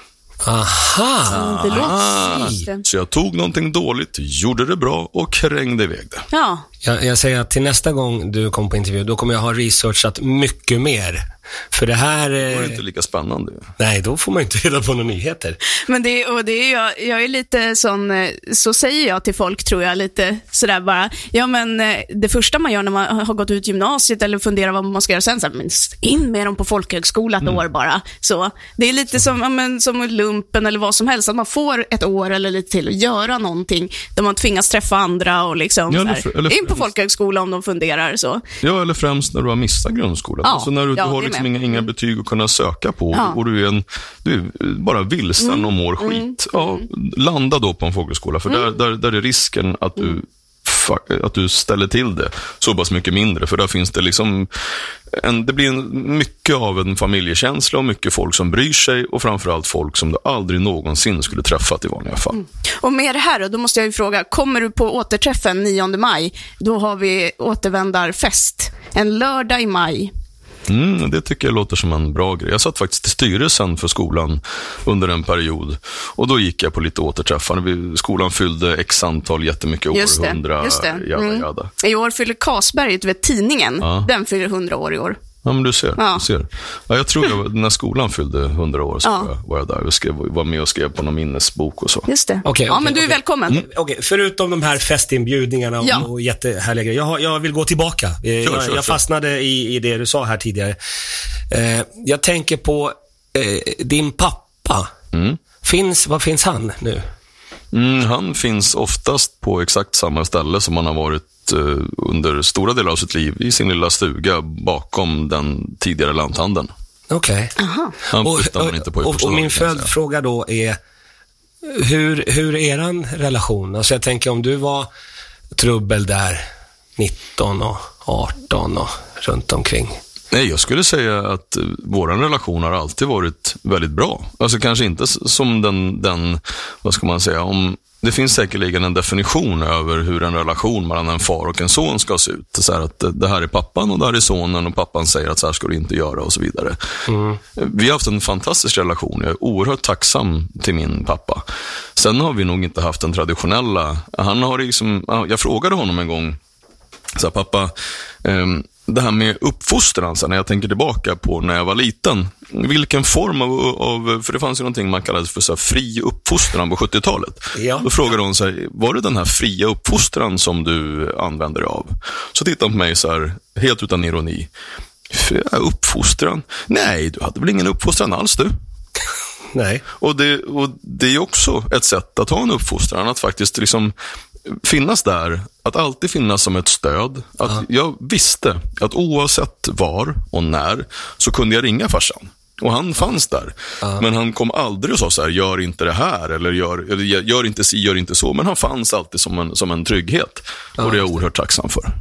Aha! Ah, det. så jag tog någonting dåligt, gjorde det bra och krängde iväg det. Ja, Jag, jag säger att till nästa gång du kommer på intervju, då kommer jag ha researchat mycket mer. För det här... Det var Eh, inte lika spännande. nej, då får man inte reda på några nyheter. men det, och det är jag, jag är lite sån, eh, så säger jag till folk tror jag, lite sådär bara, ja men eh, det första man gör när man har gått ut gymnasiet eller funderar vad man ska göra sen, så här, men in med dem på folkhögskola ett år bara. Så, det är lite som, ja, men, som lumpen eller vad som helst, att man får ett år eller lite till att göra någonting där man tvingas träffa andra och liksom, Ja, eller för- eller in på folkhögskola om de funderar så. Ja, eller främst när du har missat grundskolan. Ja, alltså när du, ja, du har liksom inga, inga betyg att kunna söka på Ja. och du är, en, du är bara vilsen Mm. och mår skit. Ja, landa då på en folkhögskola, för där, där, där är risken att du fa- att du ställer till det så pass mycket mindre. För där finns det liksom, en, det blir en, mycket av en familjekänsla och mycket folk som bryr sig och framförallt folk som du aldrig någonsin skulle träffat i vanliga fall. Mm. Och med det här då, då måste jag ju fråga, kommer du på återträffen 9 maj? Då har vi återvändarfest. En lördag i maj. Mm, det tycker jag låter som en bra grej. Jag satt faktiskt i styrelsen för skolan under en period. Och då gick jag på lite återträffar. Skolan fyllde x antal jättemycket år, Just det. 100, just det. jada, Mm. jada. I år fyller Kasberget, du vet tidningen, Ja. den fyller 100 år i år. Ja, men du ser. Ja. Du ser. Ja, jag tror jag, när skolan fyllde 100 år så Ja. var, jag, där och skrev, var med och skrev på någon minnesbok och så. Just det. Okej, ja, okej, men du är okej. välkommen. Mm, Okej, förutom de här festinbjudningarna och, Ja. och jättehärliga grejer. Jag, har- jag vill gå tillbaka. Eh, jag, kör, jag fastnade i, i det du sa här tidigare. Eh, jag tänker på eh, din pappa. Mm. Finns, var finns han nu? Mm, han finns oftast på exakt samma ställe som han har varit under stora delar av sitt liv, i sin lilla stuga bakom den tidigare lanthandeln. Okej. Han flyttar man inte på och, och min följdfråga då är, hur, hur är eran relation? Alltså jag tänker om du var trubbel där 19 och 18 och runt omkring. Nej, jag skulle säga att eh, vår relation har alltid varit väldigt bra. Alltså kanske inte som den, den vad ska man säga, om det finns säkerligen en definition över hur en relation mellan en far och en son ska se ut. Så att det- här är pappan och det här är sonen och pappan säger att så här ska du inte göra och så vidare. Vi har haft en fantastisk relation. Jag är oerhört tacksam till min pappa. Sen har vi nog inte haft den traditionella, han har liksom, jag frågade honom en gång, så här, pappa, ehm, det här med uppfostran, när jag tänker tillbaka på när jag var liten. Vilken form av, av för det fanns ju någonting man kallade för så här, fri uppfostran på 70-talet. Ja. Då frågade hon här, var det den här fria uppfostran som du använder dig av? Så tittade hon på mig så här, helt utan ironi. "Fria Uppfostran? Nej, du hade väl ingen uppfostran alls du? Nej. Och det, och det är också ett sätt att ha en uppfostran, att faktiskt liksom finnas där, att alltid finnas som ett stöd. Att Jag visste att oavsett var och när så kunde jag ringa farsan. Och han fanns där. Men han kom aldrig och sa så här, gör inte det här eller gör, eller gör inte si, gör inte så. Men han fanns alltid som en, som en trygghet. Och det är jag oerhört tacksam för.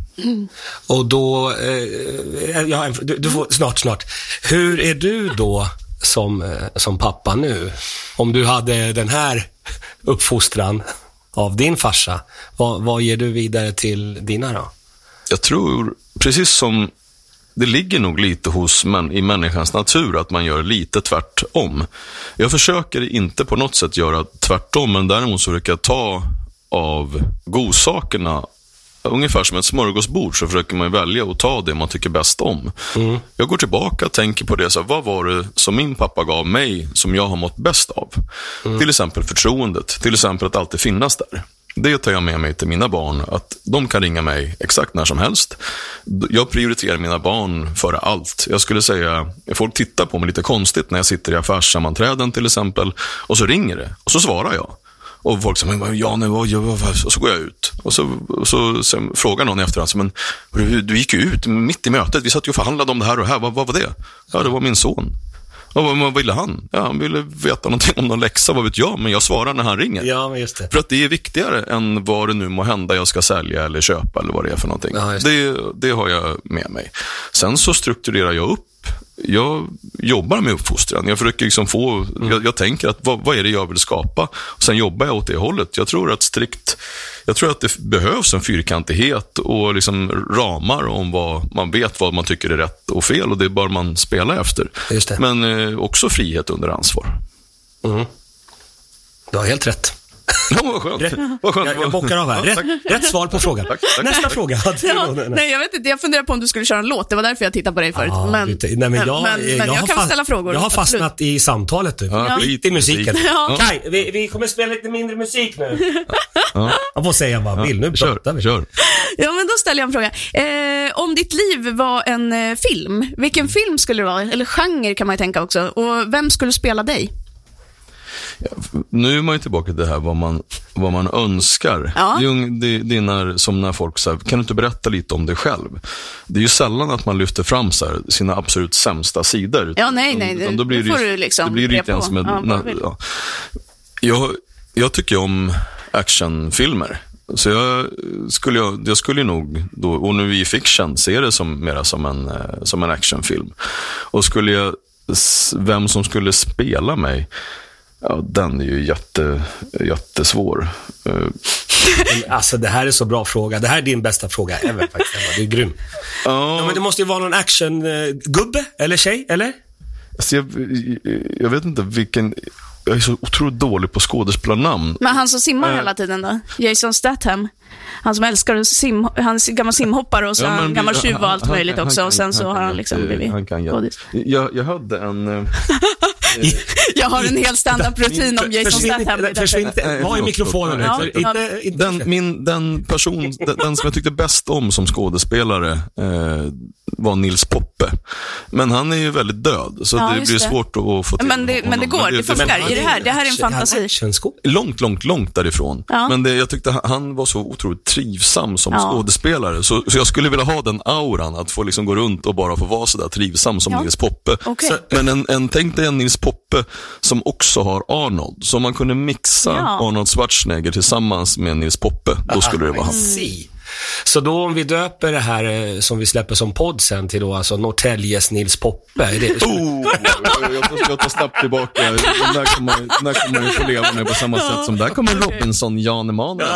Och då, eh, ja, du, du får, snart, snart. Hur är du då som, eh, som pappa nu? Om du hade den här uppfostran av din farsa, vad, vad ger du vidare till dina då? Jag tror, precis som det ligger nog lite hos män, i människans natur att man gör lite tvärtom. Jag försöker inte på något sätt göra tvärtom, men däremot så försöker jag ta av godsakerna Ungefär som ett smörgåsbord så försöker man välja och ta det man tycker bäst om. Jag går tillbaka och tänker på det, så här, vad var det som min pappa gav mig som jag har mått bäst av? Till exempel förtroendet, till exempel att alltid finnas där. Det tar jag med mig till mina barn, att de kan ringa mig exakt när som helst. Jag prioriterar mina barn före allt. Jag skulle säga, folk tittar på mig lite konstigt när jag sitter i affärssammanträden till exempel, och så ringer det, och så svarar jag. Och folk säger, men ja, nej, vad, vad, vad, och så går jag ut. Och så, och så sen frågar någon i efterhand, så, men du, du gick ju ut mitt i mötet, vi satt ju och förhandlade om det här och det här, vad, vad var det? Ja, det var min son. Och vad, vad ville han? Ja, han ville veta någonting om någon läxa, vad vet jag, men jag svarar när han ringer. Ja, men just det. För att det är viktigare än vad det nu må hända jag ska sälja eller köpa eller vad det är för någonting. Ja, just det, det har jag med mig. Sen så strukturerar jag upp. Jag jobbar med uppfostran. Jag försöker liksom få, jag, jag tänker att vad, vad är det jag vill skapa? Och sen jobbar jag åt det hållet. Jag tror att strikt, jag tror att det behövs en fyrkantighet och liksom ramar om vad man vet vad man tycker är rätt och fel och det bör man spela efter. Men eh, också frihet under ansvar. Du har helt rätt. Ja, vad skönt. Vad skönt. Jag, jag bockar av här. Ja, Rätt, tack. rätt svar på frågan. Tack, tack. Nästa fråga. Hade du Ja, nej, jag vet inte. Jag funderar på om du skulle köra en låt. Det var därför jag tittade på dig förut. Ja, men, nej, men jag, men, men jag, har kan fast- ställa frågor. Jag har absolut. fastnat i samtalet nu. Ja, i musiken. Ja. Kaj, vi, vi kommer spela lite mindre musik nu. Jag får säga vad man vill. Nu Kör, pratar vi. kör. Ja, men då ställer jag en fråga. Eh, om ditt liv var en eh, film, vilken film skulle det vara? Eller genre kan man ju tänka också. Och vem skulle spela dig? Nu är man ju tillbaka till det här vad man, vad man önskar. Ja. Det är, ung- det, det är när, som när folk säger, kan du inte berätta lite om dig själv? Det är ju sällan att man lyfter fram här, sina absolut sämsta sidor. Ja, nej, nej, det- blir det får du liksom Det blir lite grann som en... Ja, ja. jag, jag tycker om actionfilmer. Så jag skulle, jag, jag skulle nog, då, och nu i fiction, se det som, mera som en, eh, som en actionfilm. Och skulle jag, vem som skulle spela mig, ja, den är ju jätte, jättesvår. Eh, Alltså det här är så bra fråga. Det här är din bästa fråga ever faktiskt. Emma. Du är grym. Ja, Ja, men det måste ju vara någon actiongubbe eller tjej, eller? alltså jag, jag vet inte vilken, jag är så otroligt dålig på skådespelarnamn. Men han som simmar Eh. hela tiden då? Jason Statham. Han som älskar att sim, han är gammal simhoppare och så Ja, han men- gammal tjuv och allt han- han- möjligt han också. kan- och sen så har han liksom eh, blivit han skådis. jag, jag hade en... Jag har en hel standup-rutin om Jason Statham. försvinn inte. Är förlåt, mikrofonen nu? Ja, inte, inte, Den, min, den person, den, den som jag tyckte bäst om som skådespelare eh, var Nils Poppe. Men han är ju väldigt död, så Ja, det blir det. svårt att få till Men det- men det honom. går, det funkar. i det här. Det här är en fantasi. Långt, långt, långt därifrån. Ja. Men det, jag tyckte han- var så otroligt trivsam som Ja. skådespelare. Så, så jag skulle vilja ha den auran, att få liksom gå runt och bara få vara så där trivsam som Ja. Nils Poppe. Okej. Så- Men en, en, tänk dig en Nils Poppe som också har Arnold. Så om man kunde mixa Ja. Arnold Schwarzenegger tillsammans med Nils Poppe, då skulle det vara han. Si. Så då om vi döper det här eh, som vi släpper som podd sen till då alltså Norrtäljes Nils Poppe. Är det, Oh, jag, tar, jag tar snabbt tillbaka. Den där kommer där kommer man ju få leva med på samma sätt som där kommer Robinson, Jan Emanuel.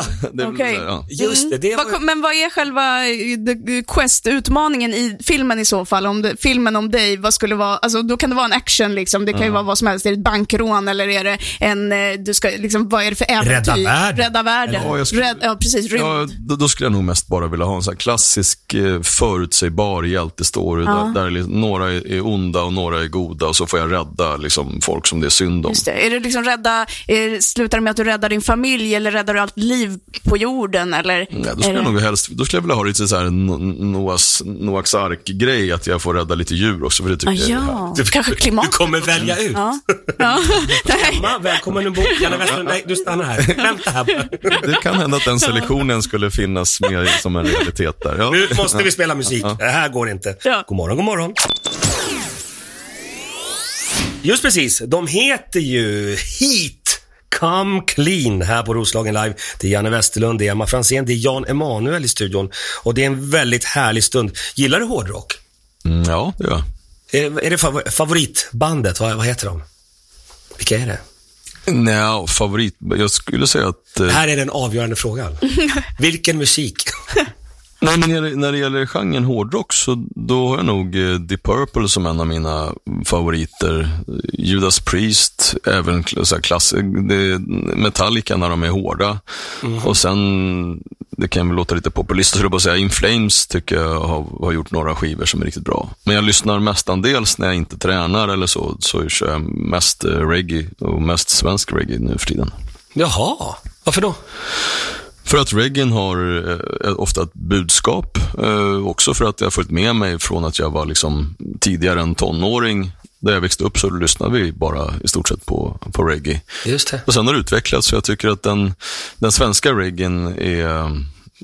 Ja. Just det, det var... Men vad är själva eh, the quest, utmaningen i filmen i så fall? Om det, filmen om dig, vad skulle vara, alltså då kan det vara en action liksom, det kan ju vara vad som helst, är det ett bankrån eller är det en, eh, du ska liksom, vad är det för äventyr? Rädda världen. Rädda världen. Ja, jag skulle- Rädd, ja precis, rymd. Ja, då, då skulle jag nog mest bara vilja ha en här klassisk eh, förutsägbar hjältestory där, där liksom, några är, onda och några är goda och så får jag rädda liksom, folk som det är synd om. Just det. Är det liksom rädda, är, slutar det med att du räddar din familj eller räddar du allt liv på jorden eller? Ja, då skulle jag det- nog helst, då skulle jag vilja ha lite så här No- Noahs, Noahs ark-grej, att jag får rädda lite djur också, för det tycker Ah, jag är ja, kanske Du klimat. kommer välja ut. Ja. ja. Nej. Emma, välkommen ombord. Janne Westlund, nej, du stannar här. Vänta här. Det kan hända att den selektionen skulle finnas med som en realitet där. Ja. Nu måste vi spela musik. Det här går inte. Ja. God morgon, god morgon. Just precis, de heter ju Heat. Come Clean här på Roslagen Live. Det är Janne Westerlund, det är Emma Fransén, det är Jan Emanuel i studion. Och det är en väldigt härlig stund. Gillar du hårdrock? Mm, ja, det gör jag. Är, är det favor- favoritbandet? Vad, vad heter de? Vilka är det? Nej, favorit. Jag skulle säga att... Eh, Här är den avgörande frågan. Vilken musik? Nej, men när det, när det gäller genren hårdrock så då har jag nog eh, Deep Purple som en av mina favoriter. Judas Priest, även så här klass, det, Metallica när de är hårda. Och sen, det kan väl låta lite populistiskt att säga, In Flames tycker jag har, har gjort några skivor som är riktigt bra. Men jag lyssnar mestadels när jag inte tränar eller så, så kör jag mest eh, reggae och mest svensk reggae nu för tiden. Jaha, varför då? För att reggaen har eh, ofta ett budskap. Eh, också för att jag har följt med mig från att jag var liksom tidigare en tonåring. Där jag växte upp så lyssnade vi bara i stort sett på, på reggae. Just det. Och sen har det utvecklats så jag tycker att den, den svenska reggaen är,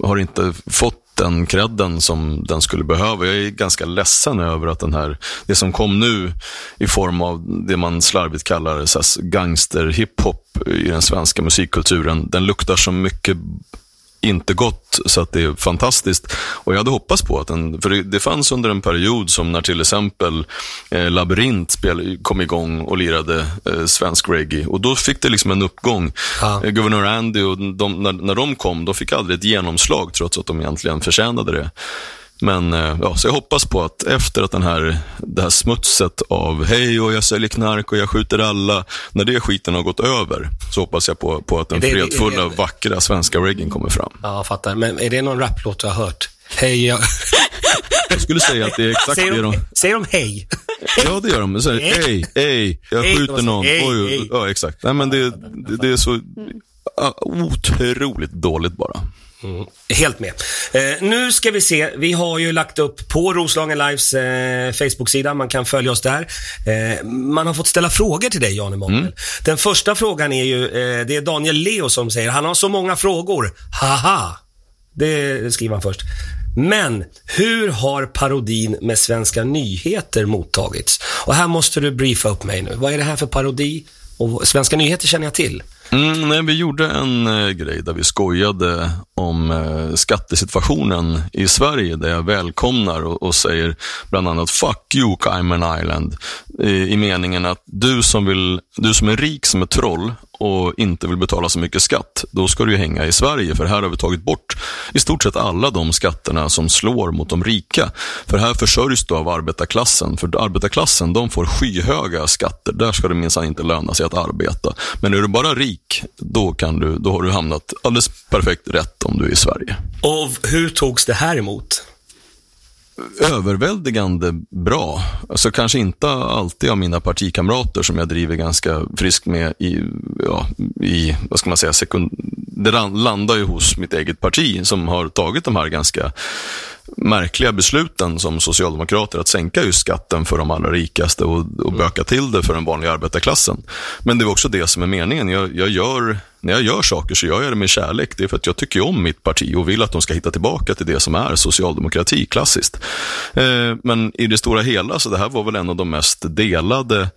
har inte fått den credden som den skulle behöva. Jag är ganska ledsen över att den här, det som kom nu i form av det man slarvigt kallar gangsterhiphop gangster-hiphop i den svenska musikkulturen, den luktar så mycket inte gott så att det är fantastiskt. Och jag hade hoppats på att den, för det, det fanns under en period som när till exempel eh, Labyrint spel, kom igång och lirade eh, svensk reggae. Och då fick det liksom en uppgång. Ja. Eh, Governor Andy och de, när, när de kom, de fick aldrig ett genomslag trots att de egentligen förtjänade det. Men eh, ja, så jag hoppas på att efter att den här, det här smutset av hej och jag säljer knark och jag skjuter alla, när det skiten har gått över, så hoppas jag på, på att den Det- fredfulla, det- vackra svenska reggaen kommer fram. Ja, jag fattar. Men är det någon raplåt du har hört? Hej, jag... Jag skulle säga att det är exakt Säger det de, säger de hej? Ja, det gör de. Så här, Hej. hej, hej, jag skjuter någon. hej, Oj, hej. oj, ja, exakt. Nej, men det, det, det är så ja, otroligt dåligt bara. Helt med. Eh, nu ska vi se, vi har ju lagt upp på Roslagen Lives eh, Facebook-sida, man kan följa oss där. Eh, man har fått ställa frågor till dig, Jan Emanuel. Den första frågan är ju, eh, det är Daniel Leo som säger, han har så många frågor. Haha! Det skriver han först. Men hur har parodin med Svenska nyheter mottagits? Och här måste du briefa upp mig nu. Vad är det här för parodi? Och Svenska nyheter känner jag till. Mm, nej, vi gjorde en eh, grej där vi skojade om eh, skattesituationen i Sverige, där jag välkomnar och, och säger bland annat “fuck you Cayman Island” i, i meningen att du som, vill, du som är rik som ett troll och inte vill betala så mycket skatt, då ska du ju hänga i Sverige, för här har vi tagit bort i stort sett alla de skatterna som slår mot de rika. För här försörjs du av arbetarklassen, för arbetarklassen de får skyhöga skatter. Där ska det minsann inte löna sig att arbeta. Men är du bara rik, då, kan du, då har du hamnat alldeles perfekt rätt om du är i Sverige. Och hur togs det här emot? överväldigande bra. Alltså kanske inte alltid av mina partikamrater som jag driver ganska friskt med i, ja, i vad ska man säga, sekund... det landar ju hos mitt eget parti som har tagit de här ganska märkliga besluten som socialdemokrater att sänka just skatten för de allra rikaste och, och böka till det för den vanliga arbetarklassen. Men det är också det som är meningen. Jag, jag gör, när jag gör saker så gör jag det med kärlek. Det är för att jag tycker om mitt parti och vill att de ska hitta tillbaka till det som är socialdemokrati klassiskt. Eh, men i det stora hela, så det här var väl en av de mest delade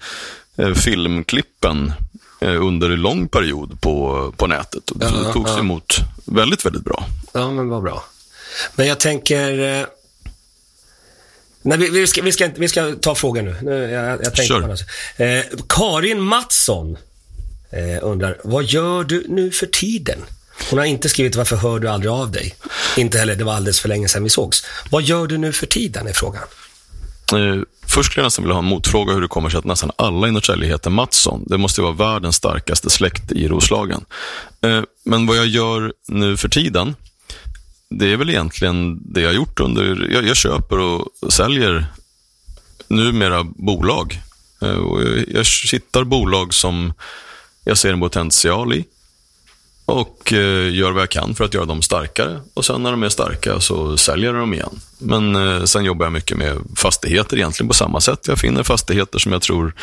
eh, filmklippen eh, under en lång period på, på nätet. Och det togs ja. emot väldigt, väldigt bra. Ja, men vad bra. Men jag tänker... Nej, vi, vi, ska, vi, ska, vi ska ta frågan nu. nu jag, jag Kör. På eh, Karin Mattsson eh, undrar, vad gör du nu för tiden? Hon har inte skrivit varför hör du aldrig av dig? Inte heller, det var alldeles för länge sedan vi sågs. Vad gör du nu för tiden är frågan. Eh, först skulle jag nästan vilja ha en motfråga hur det kommer sig att nästan alla i Norrtälje heter Mattsson. Det måste ju vara världens starkaste släkt i Roslagen. Eh, men vad jag gör nu för tiden, det är väl egentligen det jag har gjort under, jag, jag köper och säljer numera bolag. Eh, och jag, jag hittar bolag som jag ser en potential i och eh, gör vad jag kan för att göra dem starkare. Och sen när de är starka så säljer jag dem igen. Men eh, sen jobbar jag mycket med fastigheter egentligen på samma sätt. Jag finner fastigheter som jag tror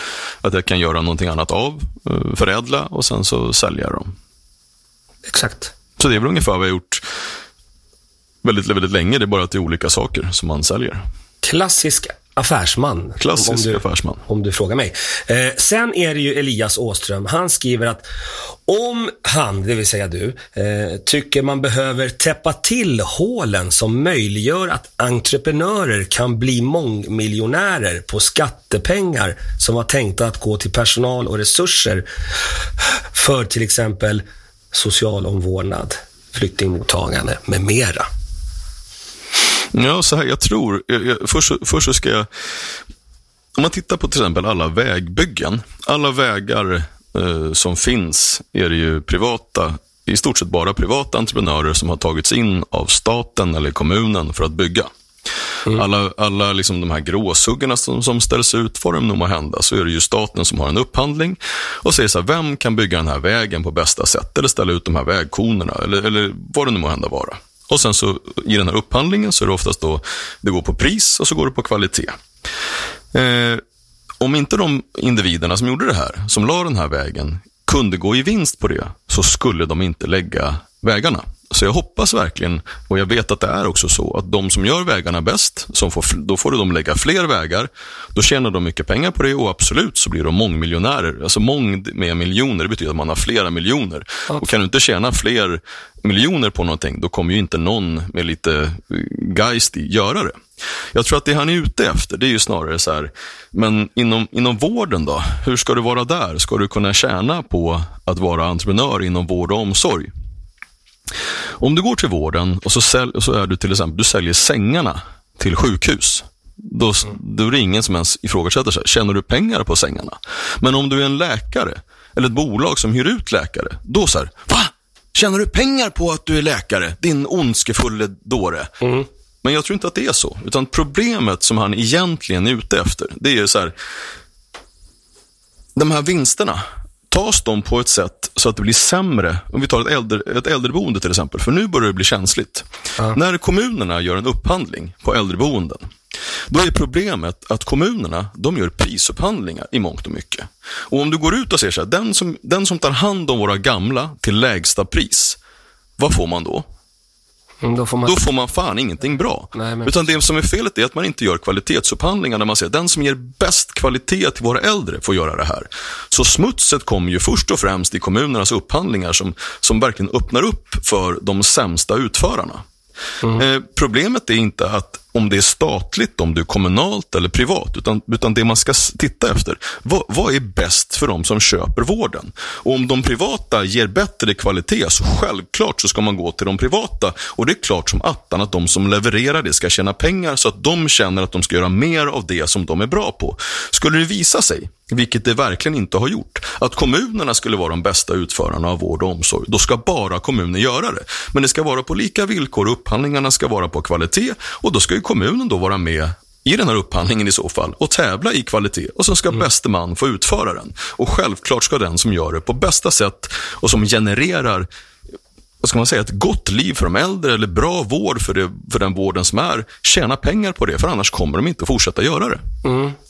att jag kan göra någonting annat av, eh, förädla och sen så säljer jag dem. Exakt. Så det är väl ungefär vad jag har gjort väldigt, väldigt länge. Det är bara att det är olika saker som man säljer. Klassisk affärsman. Klassisk om du, affärsman. Om du frågar mig. Eh, sen är det ju Elias Åström. Han skriver att om han, det vill säga du, eh, tycker man behöver täppa till hålen som möjliggör att entreprenörer kan bli mångmiljonärer på skattepengar som var tänkta att gå till personal och resurser för till exempel social omvårdnad, flyktingmottagande med mera. Ja, så här, jag tror, jag, jag, först, först så ska jag, om man tittar på till exempel alla vägbyggen, alla vägar eh, som finns är det ju privata, i stort sett bara privata entreprenörer som har tagits in av staten eller kommunen för att bygga. Mm. Alla, alla liksom de här gråsuggorna som, som ställs ut, vad de nu må hända, så är det ju staten som har en upphandling och säger så här, vem kan bygga den här vägen på bästa sätt? Eller ställa ut de här vägkonerna, eller, eller vad det nu må hända vara. Och sen så i den här upphandlingen så är det oftast då det går på pris och så går det på kvalitet. Eh, om inte de individerna som gjorde det här, som la den här vägen, kunde gå i vinst på det, så skulle de inte lägga vägarna. Så jag hoppas verkligen, och jag vet att det är också så, att de som gör vägarna bäst, som får, då får de lägga fler vägar. Då tjänar de mycket pengar på det och absolut så blir de mångmiljonärer. Alltså mång med miljoner, det betyder att man har flera miljoner. Okay. Och kan du inte tjäna fler miljoner på någonting, då kommer ju inte någon med lite geist i göra det. Jag tror att det han är ute efter, det är ju snarare så här, men inom, inom vården då? Hur ska du vara där? Ska du kunna tjäna på att vara entreprenör inom vård och omsorg? Om du går till vården och så, sälj, så är du till exempel, du säljer sängarna till sjukhus. Då, då är det ingen som ens ifrågasätter sig. Tjänar du pengar på sängarna? Men om du är en läkare eller ett bolag som hyr ut läkare, då så här, va? Tjänar du pengar på att du är läkare? Din ondskefulle dåre. Mm. Men jag tror inte att det är så. Utan problemet som han egentligen är ute efter, det är så här, de här vinsterna, tas de på ett sätt så att det blir sämre, om vi tar ett, äldre, ett äldreboende till exempel, för nu börjar det bli känsligt. Ja. När kommunerna gör en upphandling på äldreboenden, då är problemet att kommunerna de gör prisupphandlingar i mångt och mycket. Och om du går ut och säger så här, den som, den som tar hand om våra gamla till lägsta pris, vad får man då? Mm, då får man... då får man fan ingenting bra. Nej, men- Utan det som är felet är att man inte gör kvalitetsupphandlingar när man säger den som ger bäst kvalitet till våra äldre får göra det här. Så smutset kommer ju först och främst i kommunernas upphandlingar som, som verkligen öppnar upp för de sämsta utförarna. Eh, problemet är inte att om det är statligt, om det är kommunalt eller privat, utan, utan det man ska titta efter. Vad, vad är bäst för de som köper vården? Och om de privata ger bättre kvalitet, så självklart så ska man gå till de privata. Och det är klart som attan att de som levererar det ska tjäna pengar så att de känner att de ska göra mer av det som de är bra på. Skulle det visa sig, vilket det verkligen inte har gjort, att kommunerna skulle vara de bästa utförarna av vård och omsorg, då ska bara kommunen göra det. Men det ska vara på lika villkor upphandlingarna ska vara på kvalitet och då ska ju kommunen då vara med i den här upphandlingen i så fall och tävla i kvalitet och så ska bäste man få utföra den. Och självklart ska den som gör det på bästa sätt och som genererar vad ska man säga, ett gott liv för de äldre eller bra vård för, det, för den vården som är, tjäna pengar på det, för annars kommer de inte att fortsätta göra det.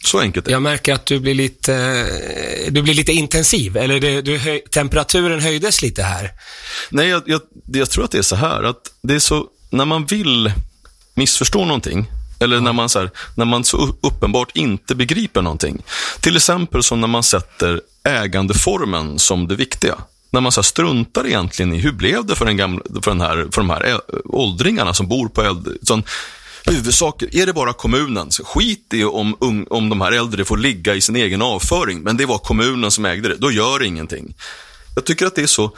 Så enkelt är det. Jag märker att du blir lite, du blir lite intensiv, eller det, du, höj, temperaturen höjdes lite här. Nej, jag, jag, jag tror att det är så här att det är så, när man vill missförstå någonting, eller när man, så här, när man så uppenbart inte begriper någonting. Till exempel som när man sätter ägandeformen som det viktiga. När man så här struntar egentligen i hur blev det för, den gamla, för, den här, för de här ä- åldringarna som bor på äldre... Sån, huvudsaker, är det bara kommunen, så skit i om, ung, om de här äldre får ligga i sin egen avföring, men det var kommunen som ägde det, då gör det ingenting. Jag tycker att det är så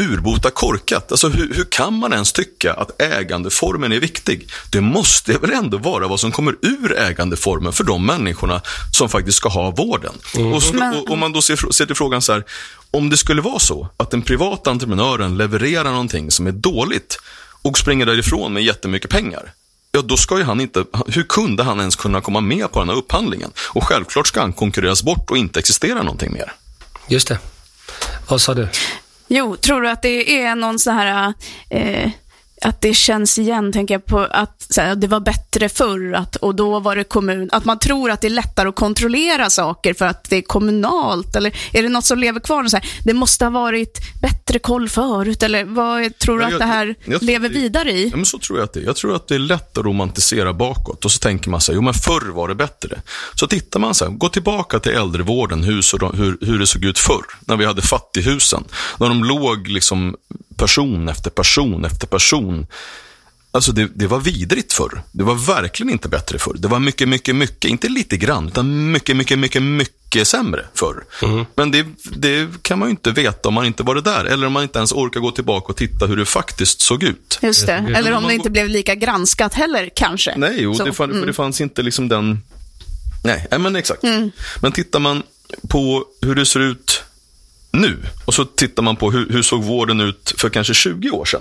urbota korkat. Alltså hur, hur kan man ens tycka att ägandeformen är viktig? Det måste väl ändå vara vad som kommer ur ägandeformen för de människorna som faktiskt ska ha vården. Och, Men- och, om man då ser, ser till frågan så här, om det skulle vara så att den privata entreprenören levererar någonting som är dåligt och springer därifrån med jättemycket pengar. Ja, då ska ju han inte, hur kunde han ens kunna komma med på den här upphandlingen? Och självklart ska han konkurreras bort och inte existera någonting mer. Just det. Vad sa du? Jo, tror du att det är någon så här, eh, att det känns igen, tänker jag på att så här, det var bättre förr att, och då var det kommun, att man tror att det är lättare att kontrollera saker för att det är kommunalt, eller är det något som lever kvar? Så här, det måste ha varit bättre koll förut, eller vad tror du Ja, att jag- det här jag tror lever det- vidare i? Ja, men så tror jag att det är. Jag tror att det är lätt att romantisera bakåt och så tänker man sig, jo men förr var det bättre. Så tittar man så här, gå tillbaka till äldrevården, hus och de- hur, hur det såg ut förr, när vi hade fattighusen. När de låg liksom person efter person efter person. Alltså det, det var vidrigt förr. Det var verkligen inte bättre förr. Det var mycket, mycket, mycket, inte lite grann, utan mycket, mycket, mycket, mycket sämre förr. Men det, det kan man ju inte veta om man inte varit där, eller om man inte ens orkar gå tillbaka och titta hur det faktiskt såg ut. Just det, eller om det inte blev lika granskat heller, kanske. Nej, jo, Så, det, fann, mm. det fanns inte liksom den... Nej, men exakt. Men tittar man på hur det ser ut nu och så tittar man på hur, hur såg vården ut för kanske 20 år sedan.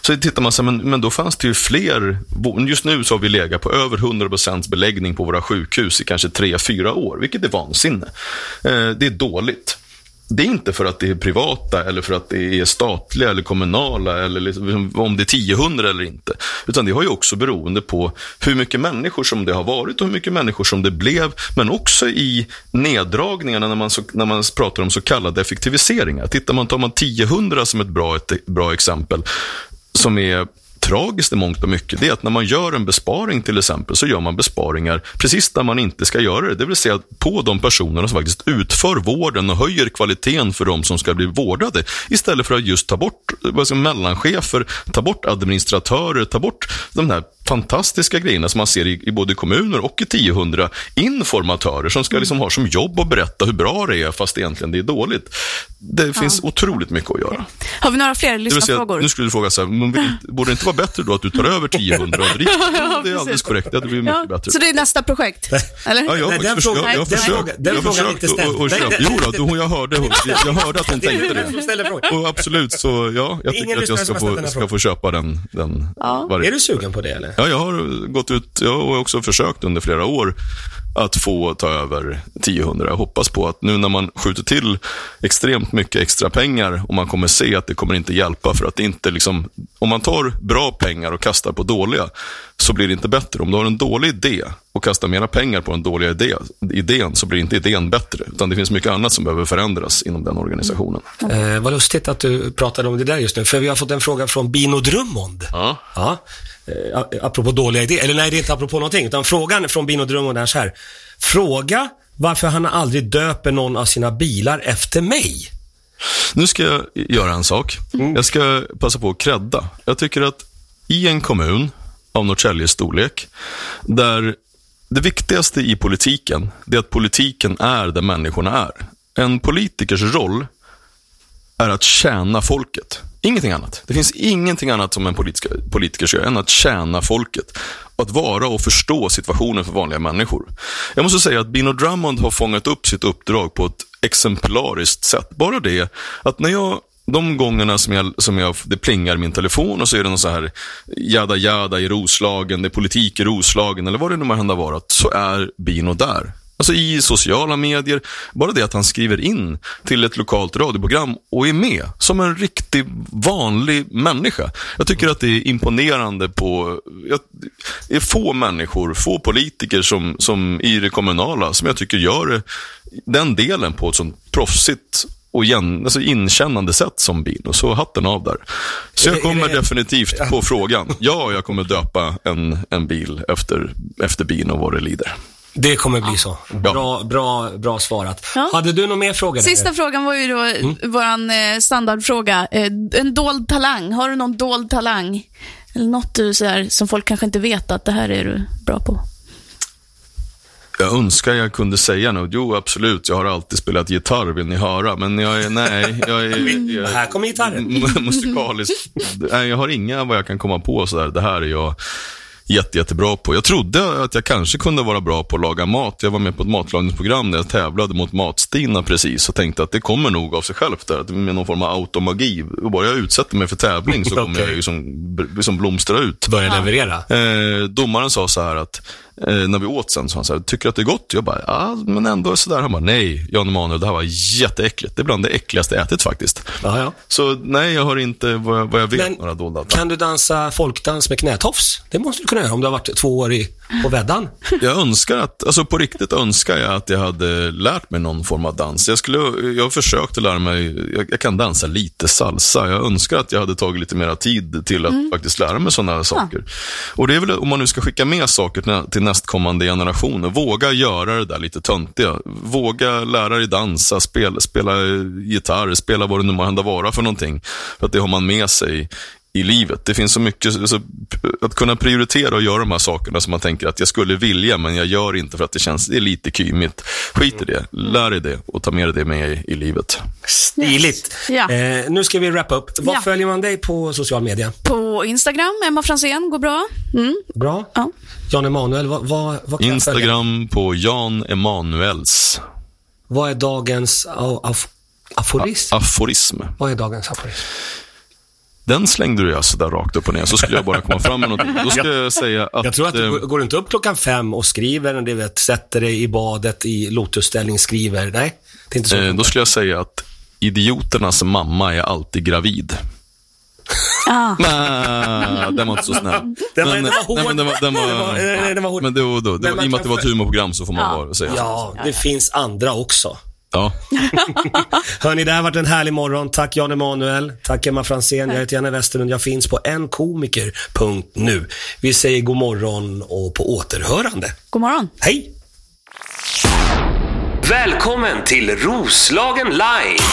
Så tittar man så här, men, men då fanns det ju fler. Just nu så har vi legat på över 100% beläggning på våra sjukhus i kanske 3-4 år, vilket är vansinne. Eh, det är dåligt. Det är inte för att det är privata eller för att det är statliga eller kommunala eller liksom, om det är 1000 eller inte. Utan det har ju också beroende på hur mycket människor som det har varit och hur mycket människor som det blev. Men också i neddragningarna när man, så, när man pratar om så kallade effektiviseringar. Tittar man, tar man 1000 som ett bra, ett bra exempel som är tragiskt i mångt och mycket, det är att när man gör en besparing till exempel, så gör man besparingar precis där man inte ska göra det. Det vill säga på de personerna som faktiskt utför vården och höjer kvaliteten för de som ska bli vårdade. Istället för att just ta bort man, mellanchefer, ta bort administratörer, ta bort de här fantastiska grejerna som man ser i, i både kommuner och i 1000 informatörer som ska liksom ha som jobb att berätta hur bra det är fast egentligen det är dåligt. Det finns otroligt mycket att göra. Har vi några fler lyssnarfrågor? nu skulle du fråga så här, borde det inte vara bättre då att du tar över 10 och drifter? Ja, det är alldeles korrekt. Det blir mycket Ja, bättre. så det är nästa projekt? Eller? Ja, jag har Nej, den frågan-. Jag har den försökt. frågan- den Jag har frågan är försökt inte ställd. och- och nej, Jo då, då, jag hörde, jag hörde att hon tänkte det. Och absolut, så ja, jag tycker att jag ska har få, ska få köpa den. den Ja. Är du sugen på det eller? Ja, jag har gått ut, jag har också försökt under flera år att få ta över 1000. Jag hoppas på att nu när man skjuter till extremt mycket extra pengar och man kommer se att det kommer inte hjälpa för att det inte liksom, om man tar bra pengar och kastar på dåliga så blir det inte bättre. Om du har en dålig idé och kastar mera pengar på den dåliga idé, idén så blir inte idén bättre. Utan det finns mycket annat som behöver förändras inom den organisationen. Eh, vad lustigt att du pratade om det där just nu, för vi har fått en fråga från Bino Drummond. Ja. Ja. Eh, apropå dåliga idéer, eller nej, det är inte apropå någonting, utan frågan från Bino Drummond är så här. Fråga varför han aldrig döper någon av sina bilar efter mig. Nu ska jag göra en sak. Jag ska passa på att credda. Jag tycker att i en kommun av Norrtäljes storlek, där det viktigaste i politiken, det är att politiken är där människorna är. En politikers roll är att tjäna folket. Ingenting annat. Det finns ingenting annat som en politiker, politiker ska göra än att tjäna folket. Att vara och förstå situationen för vanliga människor. Jag måste säga att Bino Drummond har fångat upp sitt uppdrag på ett exemplariskt sätt. Bara det att när jag de gångerna som, jag, som jag, det plingar i min telefon och så är det någon så här jada jada i Roslagen, det är politik i Roslagen eller vad det nu må hända vara, så är Bino där. Alltså i sociala medier, bara det att han skriver in till ett lokalt radioprogram och är med som en riktig vanlig människa. Jag tycker att det är imponerande på, jag, det är få människor, få politiker som, som i det kommunala som jag tycker gör den delen på ett sånt proffsigt och igen, alltså inkännande sätt som Bino. Så hatten av där. Så jag kommer definitivt på frågan. Ja, jag kommer döpa en, en bil efter, efter Bino vad det lider. Det kommer bli så. Bra, bra, bra svarat. Ja. Hade du någon mer fråga? där? Sista frågan var ju då mm. våran eh, standardfråga. Eh, en dold talang. Har du någon dold talang? Eller något du så här, som folk kanske inte vet att det här är du bra på? Jag önskar jag kunde säga något. Jo, absolut. Jag har alltid spelat gitarr, vill ni höra? Men jag är, nej, jag är... Jag, Här kommer gitarren. musikaliskt. Nej, jag har inga vad jag kan komma på sådär. Det här är jag jätte, jättebra på. Jag trodde att jag kanske kunde vara bra på att laga mat. Jag var med på ett matlagningsprogram där jag tävlade mot Matstina precis och tänkte att det kommer nog av sig självt där, med någon form av automagi. Och bara jag utsätter mig för tävling så kommer Okej. jag ju som, liksom blomstra ut. Börja leverera. Eh, domaren sa så här att, eh, när vi åt sen, så han så här, tycker du att det är gott? Jag bara, ja, men ändå sådär. Han bara, nej, Jan Emanuel, det här var jätteäckligt. Det är bland det äckligaste jag ätit faktiskt. Ja, ja. Så nej, jag har inte, vad jag, vad jag vet, Men några dolda. Kan du dansa folkdans med knätofs? Det måste du kunna göra om du har varit två år i, på väddan. Jag önskar att, alltså på riktigt önskar jag att jag hade lärt mig någon form av dans. Jag, skulle, jag har försökt att lära mig, jag, jag kan dansa lite salsa. Jag önskar att jag hade tagit lite mer tid till att faktiskt lära mig sådana här saker. Och det är väl, om man nu ska skicka med saker till, till nästkommande generationer, våga göra det där lite töntiga. Våga lära dig dansa, spela, spela gitarr, spela vad det nu må hända vara för någonting. För att det har man med sig i livet. Det finns så mycket, alltså, att kunna prioritera och göra de här sakerna som man tänker att jag skulle vilja, men jag gör inte för att det känns, det är lite kymigt. Skit i det, lär dig det och ta med dig det med i, i livet. Stiligt. Ja. Eh, nu ska vi wrappa upp. Var Ja. följer man dig på social media? På Instagram, Emma Fransén, går bra. Mm. Bra. Ja. Jan Emanuel, vad, vad, vad kan? Instagram på Jan Emanuels Vad är dagens a- af, aforism? aforism. Vad är dagens aforism? Den slängde du jag sådär rakt upp och ner, så skulle jag bara komma fram med någonting. Då ska jag säga att... Jag tror att du eh, går- inte upp klockan fem och skriver, du vet, sätter dig i badet i lotusställning, skriver. Nej, det är inte så. eh, då skulle jag säga att idioternas mamma är alltid gravid. Ah. Nej, den var inte så snäll. Den var- Men- den var hård. nej, men den var, den var, Den var- nej, nej, den var hård. Men då, då, det i och med att det var ett humorprogram så får man Ja. bara säga. Ja, det finns andra också. Ja. Hörni, det här har varit en härlig morgon. Tack Jan Emanuel. Tack Emma Fransén. Jag heter Janne Westerlund. Jag finns på enkomiker.nu. Vi säger god morgon och på återhörande. God morgon. Hej! Välkommen till Roslagen Live!